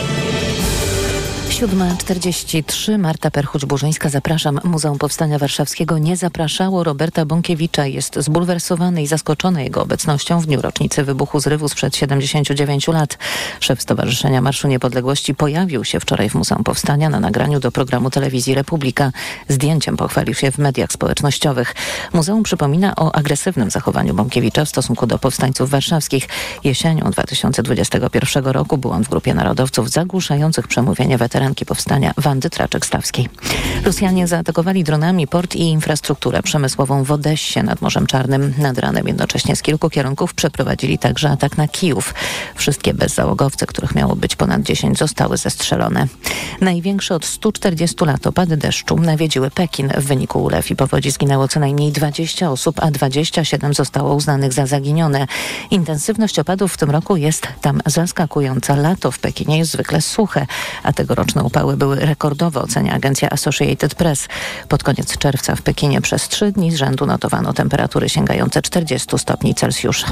7.43 Marta Perchuć-Burzyńska. Zapraszam. Muzeum Powstania Warszawskiego nie zapraszało Roberta Bąkiewicza. Jest zbulwersowany i zaskoczony jego obecnością w dniu rocznicy wybuchu zrywu sprzed 79 lat. Szef Stowarzyszenia Marszu Niepodległości pojawił się wczoraj w Muzeum Powstania na nagraniu do programu telewizji Republika. Zdjęciem pochwalił się w mediach społecznościowych. Muzeum przypomina o agresywnym zachowaniu Bąkiewicza w stosunku do powstańców warszawskich. Jesienią 2021 roku był on w grupie narodowców zagłuszających przemówienie weteranki powstania Wandy Traczek-Stawskiej. Rosjanie zaatakowali dronami port i infrastrukturę przemysłową w Odessie nad Morzem Czarnym. Nad ranem jednocześnie z kilku kierunków przeprowadzili także atak na Kijów. Wszystkie bezzałogowce, których miało być ponad 10, zostały zestrzelone. Największe od 140 lat opady deszczu nawiedziły Pekin. W wyniku ulew i powodzi zginęło co najmniej 20 osób, a 27 zostało uznanych za zaginione. Intensywność opadów w tym roku jest tam zaskakująca. Lato w Pekinie jest zwykle suche, a tegoroczne upały były rekordowe, ocenia agencja Associated Press. Pod koniec czerwca w Pekinie przez trzy dni z rzędu notowano temperatury sięgające 40 stopni Celsjusza.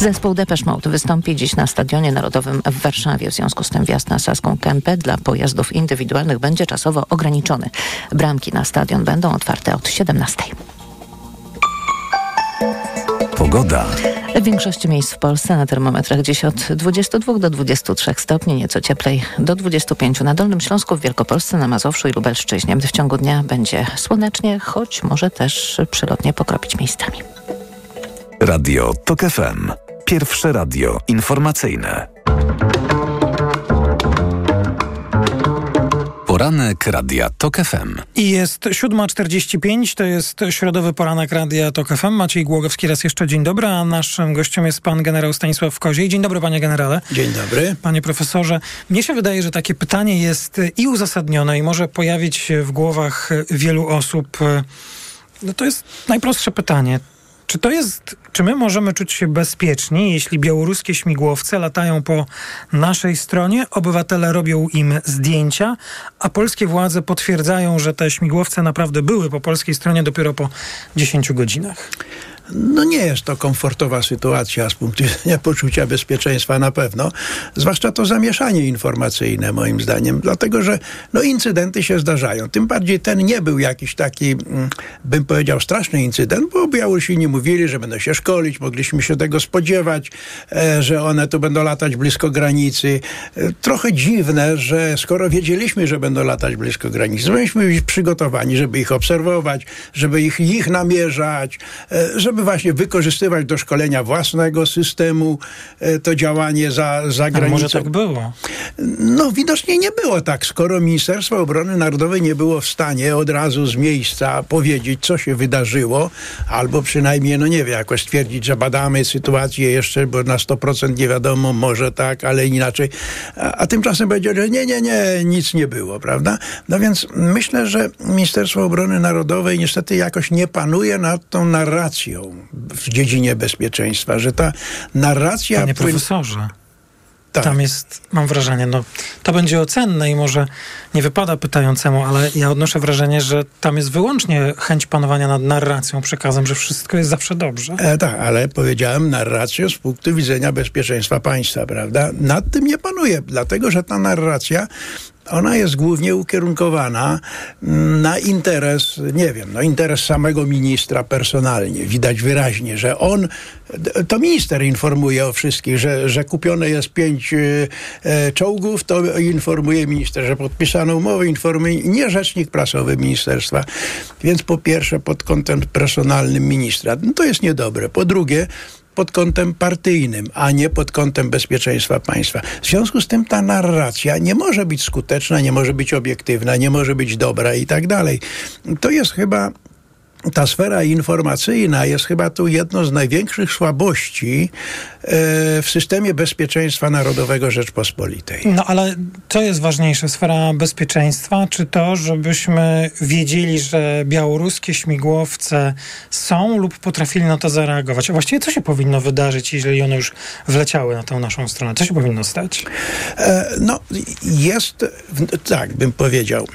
Zespół Depeche Mode wystąpi dziś na Stadionie Narodowym w Warszawie. W związku z tym wjazd na Saską Kępę dla pojazdów indywidualnych będzie czasowo ograniczony. Bramki na stadion będą otwarte od 17. Pogoda. W większości miejsc w Polsce na termometrach dziś od 22 do 23 stopni, nieco cieplej do 25 na Dolnym Śląsku, w Wielkopolsce, na Mazowszu i Lubelszczyźnie. W ciągu dnia będzie słonecznie, choć może też przylotnie pokropić miejscami. Radio TOK FM. Pierwsze radio informacyjne. Poranek Radia TOK FM. I jest 7.45, to jest środowy poranek Radia TOK FM. Maciej Głogowski raz jeszcze dzień dobry, a naszym gościem jest pan generał Stanisław Koziej. Dzień dobry panie generale. Dzień dobry. Panie profesorze, mnie się wydaje, że takie pytanie jest i uzasadnione i może pojawić się w głowach wielu osób. No to jest najprostsze pytanie. Czy to jest, czy my możemy czuć się bezpieczni, jeśli białoruskie śmigłowce latają po naszej stronie, obywatele robią im zdjęcia, a polskie władze potwierdzają, że te śmigłowce naprawdę były po polskiej stronie dopiero po 10 godzinach? No nie jest to komfortowa sytuacja z punktu widzenia poczucia bezpieczeństwa na pewno, zwłaszcza to zamieszanie informacyjne moim zdaniem, dlatego że no incydenty się zdarzają. Tym bardziej ten nie był jakiś taki, mm, bym powiedział, straszny incydent, bo Białorusini mówili, że będą się szkolić, mogliśmy się tego spodziewać, e, że one tu będą latać blisko granicy. E, trochę dziwne, że skoro wiedzieliśmy, że będą latać blisko granicy, byliśmy przygotowani, żeby ich obserwować, żeby ich, ich namierzać, e, żeby żeby właśnie wykorzystywać do szkolenia własnego systemu e, to działanie za, za granicą. może tak było? No widocznie nie było tak, skoro Ministerstwo Obrony Narodowej nie było w stanie od razu z miejsca powiedzieć, co się wydarzyło, albo przynajmniej, no nie wiem, jakoś stwierdzić, że badamy sytuację jeszcze, bo na 100% nie wiadomo, może tak, ale inaczej. A, a tymczasem powiedział, że nie, nie, nie, nic nie było, prawda? No więc myślę, że Ministerstwo Obrony Narodowej niestety jakoś nie panuje nad tą narracją w dziedzinie bezpieczeństwa, że ta narracja... Panie profesorze, tak. tam jest, mam wrażenie, no to będzie ocenne i może nie wypada pytającemu, ale ja odnoszę wrażenie, że tam jest wyłącznie chęć panowania nad narracją, przekazem, że wszystko jest zawsze dobrze. E, tak, ale powiedziałem narrację z punktu widzenia bezpieczeństwa państwa, prawda? Nad tym nie panuje, dlatego że ta narracja ona jest głównie ukierunkowana mm, na interes, nie wiem, no interes samego ministra personalnie. Widać wyraźnie, że on, to minister informuje o wszystkich, że, że kupione jest pięć e, e, czołgów, to informuje minister, że podpisano umowę, informuje nie rzecznik prasowy ministerstwa. Więc po pierwsze pod kątem personalnym ministra, no to jest niedobre. Po drugie, pod kątem partyjnym, a nie pod kątem bezpieczeństwa państwa. W związku z tym ta narracja nie może być skuteczna, nie może być obiektywna, nie może być dobra i tak dalej. To jest chyba ta sfera informacyjna jest chyba tu jedną z największych słabości e, w systemie bezpieczeństwa narodowego Rzeczpospolitej. No ale co jest ważniejsze, sfera bezpieczeństwa, czy to, żebyśmy wiedzieli, że białoruskie śmigłowce są lub potrafili na to zareagować? A właściwie co się powinno wydarzyć, jeżeli one już wleciały na tę naszą stronę? Co się powinno stać? E, no, jest, tak bym powiedział,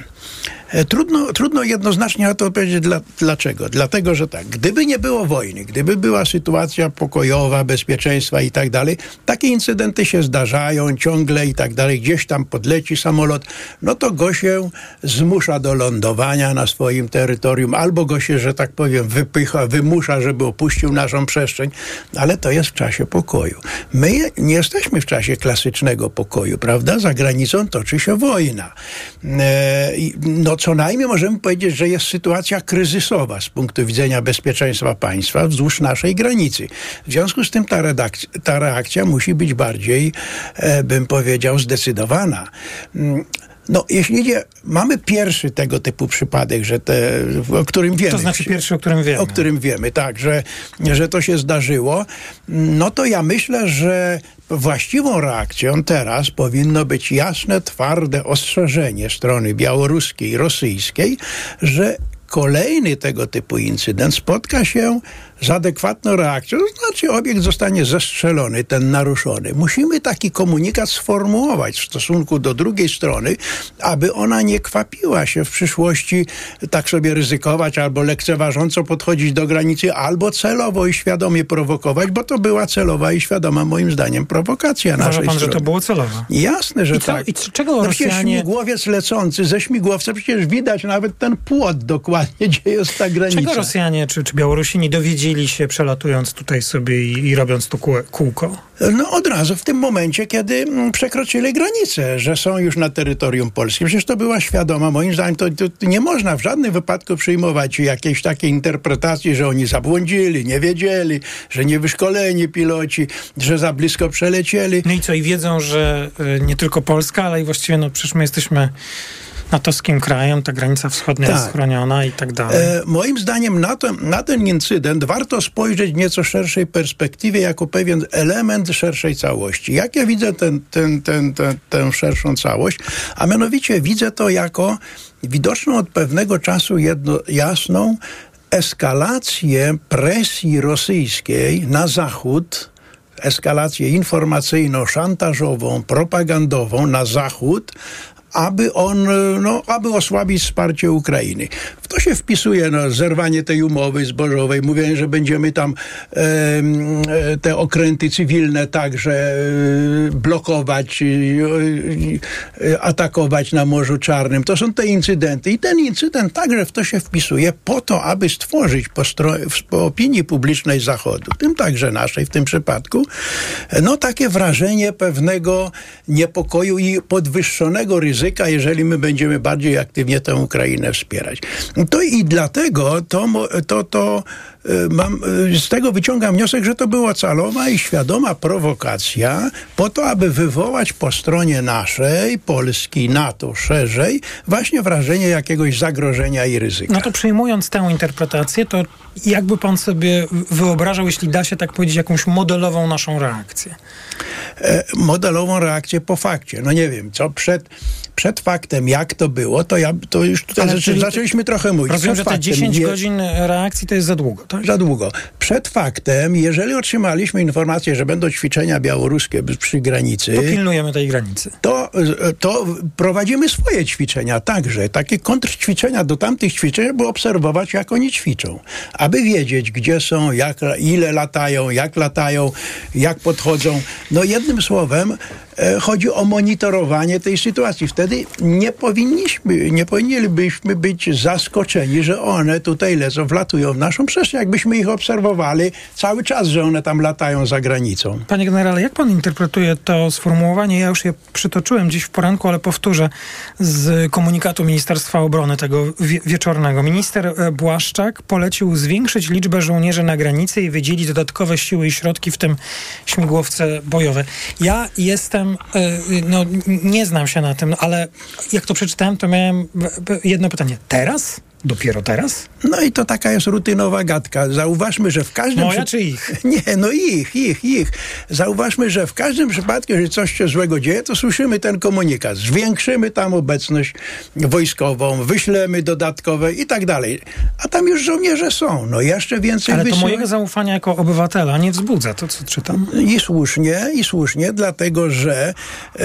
trudno, trudno jednoznacznie na to odpowiedzieć dla, dlaczego. Dlatego, że tak, gdyby nie było wojny, gdyby była sytuacja pokojowa, bezpieczeństwa i tak dalej, takie incydenty się zdarzają ciągle i tak dalej, gdzieś tam podleci samolot, no to go się zmusza do lądowania na swoim terytorium, albo go się, że tak powiem, wypycha, wymusza, żeby opuścił naszą przestrzeń, ale to jest w czasie pokoju. My nie jesteśmy w czasie klasycznego pokoju, prawda? Za granicą toczy się wojna. E, no co najmniej możemy powiedzieć, że jest sytuacja kryzysowa z punktu widzenia bezpieczeństwa państwa wzdłuż naszej granicy. W związku z tym ta, ta reakcja musi być bardziej, e, bym powiedział, zdecydowana. Mm, no, jeśli idzie, mamy pierwszy tego typu przypadek, że te, o którym wiemy. To znaczy pierwszy, o którym wiemy. O którym wiemy, tak, że, że to się zdarzyło. No to ja myślę, że właściwą reakcją teraz powinno być jasne, twarde ostrzeżenie strony białoruskiej, rosyjskiej, że kolejny tego typu incydent spotka się z adekwatną reakcją, to znaczy obiekt zostanie zestrzelony, ten naruszony. Musimy taki komunikat sformułować w stosunku do drugiej strony, aby ona nie kwapiła się w przyszłości tak sobie ryzykować albo lekceważąco podchodzić do granicy, albo celowo i świadomie prowokować, bo to była celowa i świadoma moim zdaniem prowokacja Uważa naszej pan, strony. że to było celowe? Jasne, że I co, tak. I czego no Rosjanie... śmigłowiec lecący ze śmigłowca, przecież widać nawet ten płot dokładnie, gdzie jest ta granica. Czego Rosjanie czy, czy Białorusini dowiedzieli się przelatując tutaj sobie i, i robiąc to kółko? No od razu w tym momencie, kiedy mm, przekroczyli granicę, że są już na terytorium polskim. Przecież to była świadoma. Moim zdaniem to, to nie można w żadnym wypadku przyjmować jakiejś takiej interpretacji, że oni zabłądzili, nie wiedzieli, że nie wyszkoleni piloci, że za blisko przelecieli. No i co, i wiedzą, że y, nie tylko Polska, ale i właściwie no przecież my jesteśmy natowskim krajem, ta granica wschodnia tak. jest chroniona i tak dalej. E, moim zdaniem na, to, na ten incydent warto spojrzeć w nieco szerszej perspektywie jako pewien element szerszej całości. Jak ja widzę ten, ten, ten, ten, tę szerszą całość? A mianowicie widzę to jako widoczną od pewnego czasu jedno, jasną eskalację presji rosyjskiej na Zachód, eskalację informacyjną, szantażową, propagandową na Zachód, aby on, no, aby osłabić wsparcie Ukrainy. W to się wpisuje no, zerwanie tej umowy zbożowej, mówienie, że będziemy tam e, te okręty cywilne także e, blokować, e, atakować na Morzu Czarnym. To są te incydenty. I ten incydent także w to się wpisuje po to, aby stworzyć po, po opinii publicznej Zachodu, tym także naszej w tym przypadku, no takie wrażenie pewnego niepokoju i podwyższonego ryzyka ryzyka, jeżeli my będziemy bardziej aktywnie tę Ukrainę wspierać. To i dlatego to, to, to mam, z tego wyciągam wniosek, że to była celowa i świadoma prowokacja po to, aby wywołać po stronie naszej, Polski, NATO szerzej, właśnie wrażenie jakiegoś zagrożenia i ryzyka. No to przyjmując tę interpretację, to jakby pan sobie wyobrażał, jeśli da się tak powiedzieć, jakąś modelową naszą reakcję? E, modelową reakcję po fakcie. No nie wiem, co przed, przed faktem, jak to było, to ja to już tutaj zaczę, zaczęliśmy trochę mówić. Rozumiem, że te 10 nie, godzin reakcji to jest za długo, tak? Za długo. Przed faktem, jeżeli otrzymaliśmy informację, że będą ćwiczenia białoruskie przy granicy... To pilnujemy tej granicy. To, to prowadzimy swoje ćwiczenia także. Takie kontrćwiczenia do tamtych ćwiczeń, by obserwować, jak oni ćwiczą. Aby wiedzieć, gdzie są, jak, ile latają, jak latają, jak podchodzą. No jednym słowem, E, chodzi o monitorowanie tej sytuacji. Wtedy nie powinniśmy, nie powinniśmy być zaskoczeni, że one tutaj lecą, wlatują w naszą przestrzeń, jakbyśmy ich obserwowali cały czas, że one tam latają za granicą. Panie generale, jak pan interpretuje to sformułowanie? Ja już je przytoczyłem dziś w poranku, ale powtórzę z komunikatu Ministerstwa Obrony tego wie wieczornego. Minister e, Błaszczak polecił zwiększyć liczbę żołnierzy na granicy i wydzielić dodatkowe siły i środki, w tym śmigłowce bojowe. Ja jestem E, no nie znam się na tym, ale jak to przeczytałem, to miałem jedno pytanie. Teraz? Dopiero teraz? No i to taka jest rutynowa gadka. Zauważmy, że w każdym... Moja czy ich? Nie, no ich, ich, ich. Zauważmy, że w każdym przypadku, jeżeli coś się złego dzieje, to słyszymy ten komunikat. Zwiększymy tam obecność wojskową, wyślemy dodatkowe i tak dalej. A tam już żołnierze są. No jeszcze więcej Ale to mojego zaufania jako obywatela nie wzbudza to, co czytam. I słusznie, i słusznie, dlatego, że e,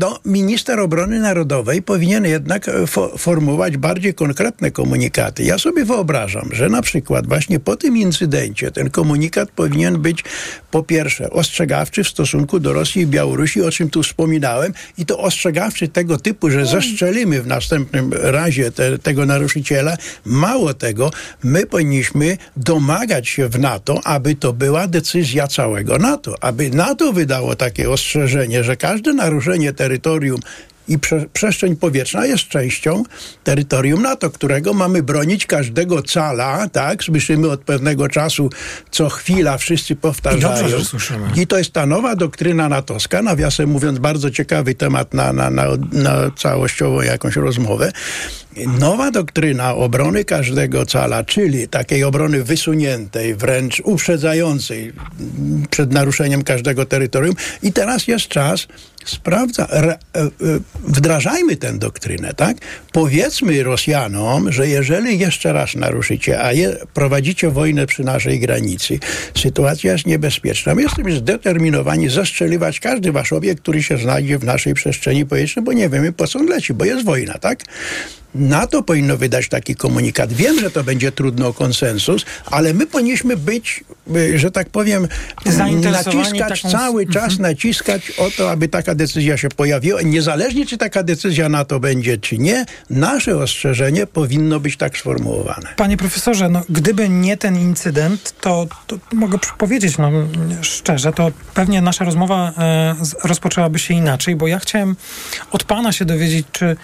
no, minister obrony narodowej powinien jednak fo formułować bardziej konkretne komunikaty komunikaty. Ja sobie wyobrażam, że na przykład właśnie po tym incydencie ten komunikat powinien być po pierwsze ostrzegawczy w stosunku do Rosji i Białorusi, o czym tu wspominałem, i to ostrzegawczy tego typu, że zastrzelimy w następnym razie te, tego naruszyciela. Mało tego, my powinniśmy domagać się w NATO, aby to była decyzja całego NATO, aby NATO wydało takie ostrzeżenie, że każde naruszenie terytorium i prze, przestrzeń powietrzna jest częścią terytorium NATO, którego mamy bronić każdego cala, tak? Słyszymy od pewnego czasu, co chwila wszyscy powtarzają. I, dobrze, I to jest ta nowa doktryna natowska, nawiasem mówiąc, bardzo ciekawy temat na, na, na, na całościową jakąś rozmowę. Nowa doktryna obrony każdego cala, czyli takiej obrony wysuniętej, wręcz uprzedzającej przed naruszeniem każdego terytorium. I teraz jest czas sprawdza, re, e, e, wdrażajmy tę doktrynę, tak? Powiedzmy Rosjanom, że jeżeli jeszcze raz naruszycie, a je, prowadzicie wojnę przy naszej granicy, sytuacja jest niebezpieczna. My jesteśmy zdeterminowani zastrzeliwać każdy wasz obiekt, który się znajdzie w naszej przestrzeni powietrznej, bo nie wiemy po co on leci, bo jest wojna, tak? NATO powinno wydać taki komunikat. Wiem, że to będzie trudno o konsensus, ale my powinniśmy być, y, że tak powiem, naciskać taką... cały czas, mhm. naciskać o to, aby taka decyzja się pojawiła. Niezależnie, czy taka decyzja NATO będzie, czy nie, nasze ostrzeżenie powinno być tak sformułowane. Panie profesorze, no, gdyby nie ten incydent, to, to mogę powiedzieć no, szczerze, to pewnie nasza rozmowa e, rozpoczęłaby się inaczej, bo ja chciałem od pana się dowiedzieć, czy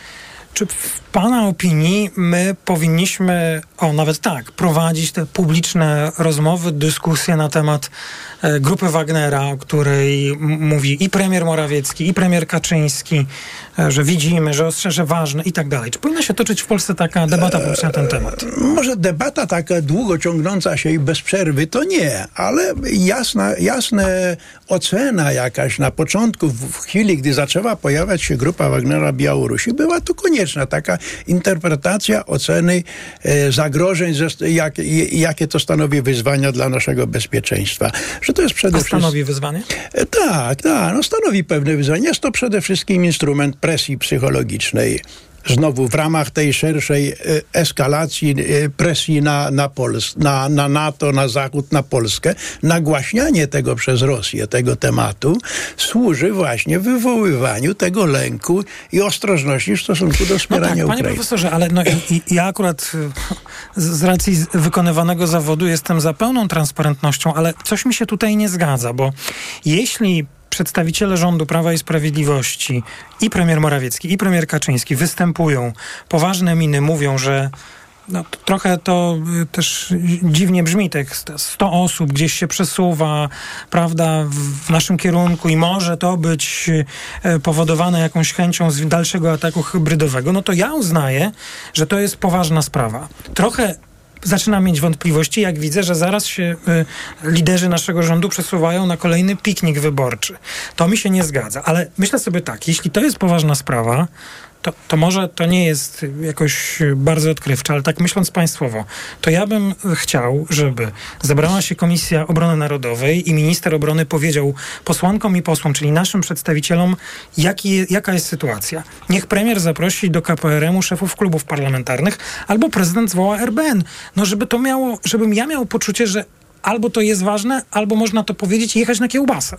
czy w Pana opinii my powinniśmy, o nawet tak, prowadzić te publiczne rozmowy, dyskusje na temat e, grupy Wagnera, o której mówi i premier Morawiecki, i premier Kaczyński, e, że widzimy, że ostrzeże ważne i tak dalej. Czy powinna się toczyć w Polsce taka debata na ten temat? E, może debata taka długo ciągnąca się i bez przerwy, to nie, ale jasna, jasne ocena jakaś na początku, w chwili, gdy zaczęła pojawiać się grupa Wagnera Białorusi, była tu konieczna taka interpretacja oceny e, zagrożeń, jak, jakie to stanowi wyzwania dla naszego bezpieczeństwa. Że to jest przede wszystkim... stanowi wyzwanie? E, tak, tak, no stanowi pewne wyzwanie. Jest to przede wszystkim instrument presji psychologicznej znowu w ramach tej szerszej e, eskalacji e, presji na, na, Pols na, na NATO, na Zachód, na Polskę, nagłaśnianie tego przez Rosję, tego tematu, służy właśnie wywoływaniu tego lęku i ostrożności w stosunku do wspierania no tak, Ukrainy. Panie profesorze, ale no, ja akurat e, z racji wykonywanego zawodu jestem za pełną transparentnością, ale coś mi się tutaj nie zgadza, bo jeśli przedstawiciele rządu Prawa i Sprawiedliwości i premier Morawiecki, i premier Kaczyński występują, poważne miny mówią, że no, trochę to y, też dziwnie brzmi, tych 100 osób gdzieś się przesuwa, prawda, w naszym kierunku i może to być y, powodowane jakąś chęcią dalszego ataku hybrydowego, no to ja uznaję, że to jest poważna sprawa. Trochę zaczynam mieć wątpliwości, jak widzę, że zaraz się y, liderzy naszego rządu przesuwają na kolejny piknik wyborczy. To mi się nie zgadza, ale myślę sobie tak, jeśli to jest poważna sprawa, to, to może to nie jest jakoś bardzo odkrywcze, ale tak myśląc państwowo, to ja bym chciał, żeby zebrała się Komisja Obrony Narodowej i minister obrony powiedział posłankom i posłom, czyli naszym przedstawicielom, jaki, jaka jest sytuacja. Niech premier zaprosi do KPRM-u szefów klubów parlamentarnych albo prezydent zwoła RBN. No żeby to miało, żebym ja miał poczucie, że albo to jest ważne, albo można to powiedzieć i jechać na kiełbasę.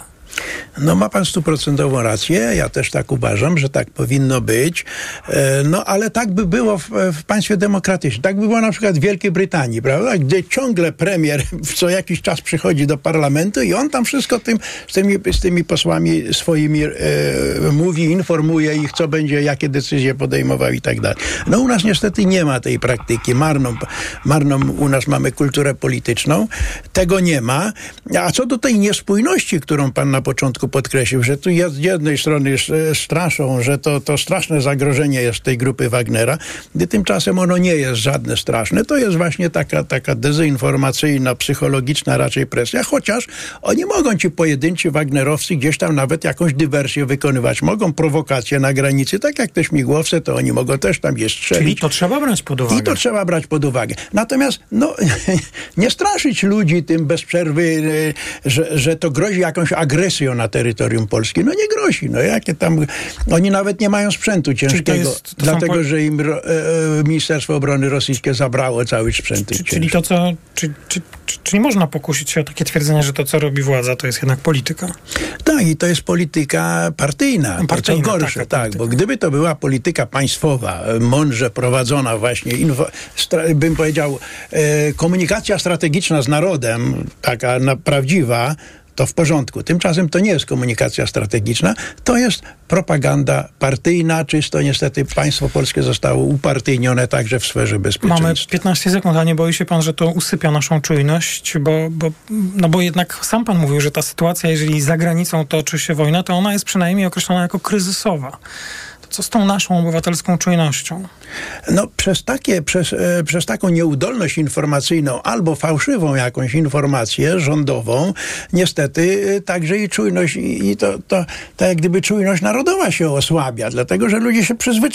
No ma pan stuprocentową rację, ja też tak uważam, że tak powinno być, e, no ale tak by było w, w, państwie demokratycznym, tak by było na przykład w Wielkiej Brytanii, prawda, gdzie ciągle premier co jakiś czas przychodzi do parlamentu i on tam wszystko tym, z, tymi, z tymi posłami swoimi e, mówi, informuje ich, co będzie, jakie decyzje podejmował i tak dalej. No u nas niestety nie ma tej praktyki, marną, marną u nas mamy kulturę polityczną, tego nie ma, a co do tej niespójności, którą pan na początku podkreślił, że tu jest z jednej strony straszą, że to, to straszne zagrożenie jest tej grupy Wagnera, gdy tymczasem ono nie jest żadne straszne. To jest właśnie taka, taka dezinformacyjna, psychologiczna raczej presja, chociaż oni mogą ci pojedynczy Wagnerowcy gdzieś tam nawet jakąś dywersję wykonywać. Mogą prowokacje na granicy, tak jak te śmigłowce, to oni mogą też tam je strzelić. Czyli to trzeba brać pod uwagę. I to trzeba brać pod uwagę. Natomiast no, nie straszyć ludzi tym bez przerwy, e, że, że to grozi jakąś agresją agresją na terytorium Polski. No nie grozi. No jakie tam... Oni nawet nie mają sprzętu ciężkiego, jest, dlatego, pol... że im e, e, Ministerstwo Obrony Rosyjskie zabrało cały sprzęt. Czy, czyli to, co... Czy, czy, czy, czy nie można pokusić się o takie twierdzenie, że to, co robi władza, to jest jednak polityka? Tak, i to jest polityka partyjna. partyjna to gorsze, tak, tak bo gdyby to była polityka państwowa, mądrze prowadzona właśnie, info, bym powiedział, e, komunikacja strategiczna z narodem, taka na, prawdziwa, to w porządku. Tymczasem to nie jest komunikacja strategiczna, to jest propaganda partyjna, czysto niestety państwo polskie zostało upartyjnione także w sferze bezpieczeństwa. Mamy 15 sekund, a nie boi się pan, że to usypia naszą czujność? Bo, bo, no bo jednak sam pan mówił, że ta sytuacja, jeżeli za granicą toczy się wojna, to ona jest przynajmniej określona jako kryzysowa. Co z tą naszą obywatelską czujnością? No przez, takie, przez, e, przez taką nieudolność informacyjną albo fałszywą jakąś informację rządową, niestety e, także i czujność, i, to, to, to jak gdyby czujność narodowa się osłabia, dlatego że ludzie się przyzwyczają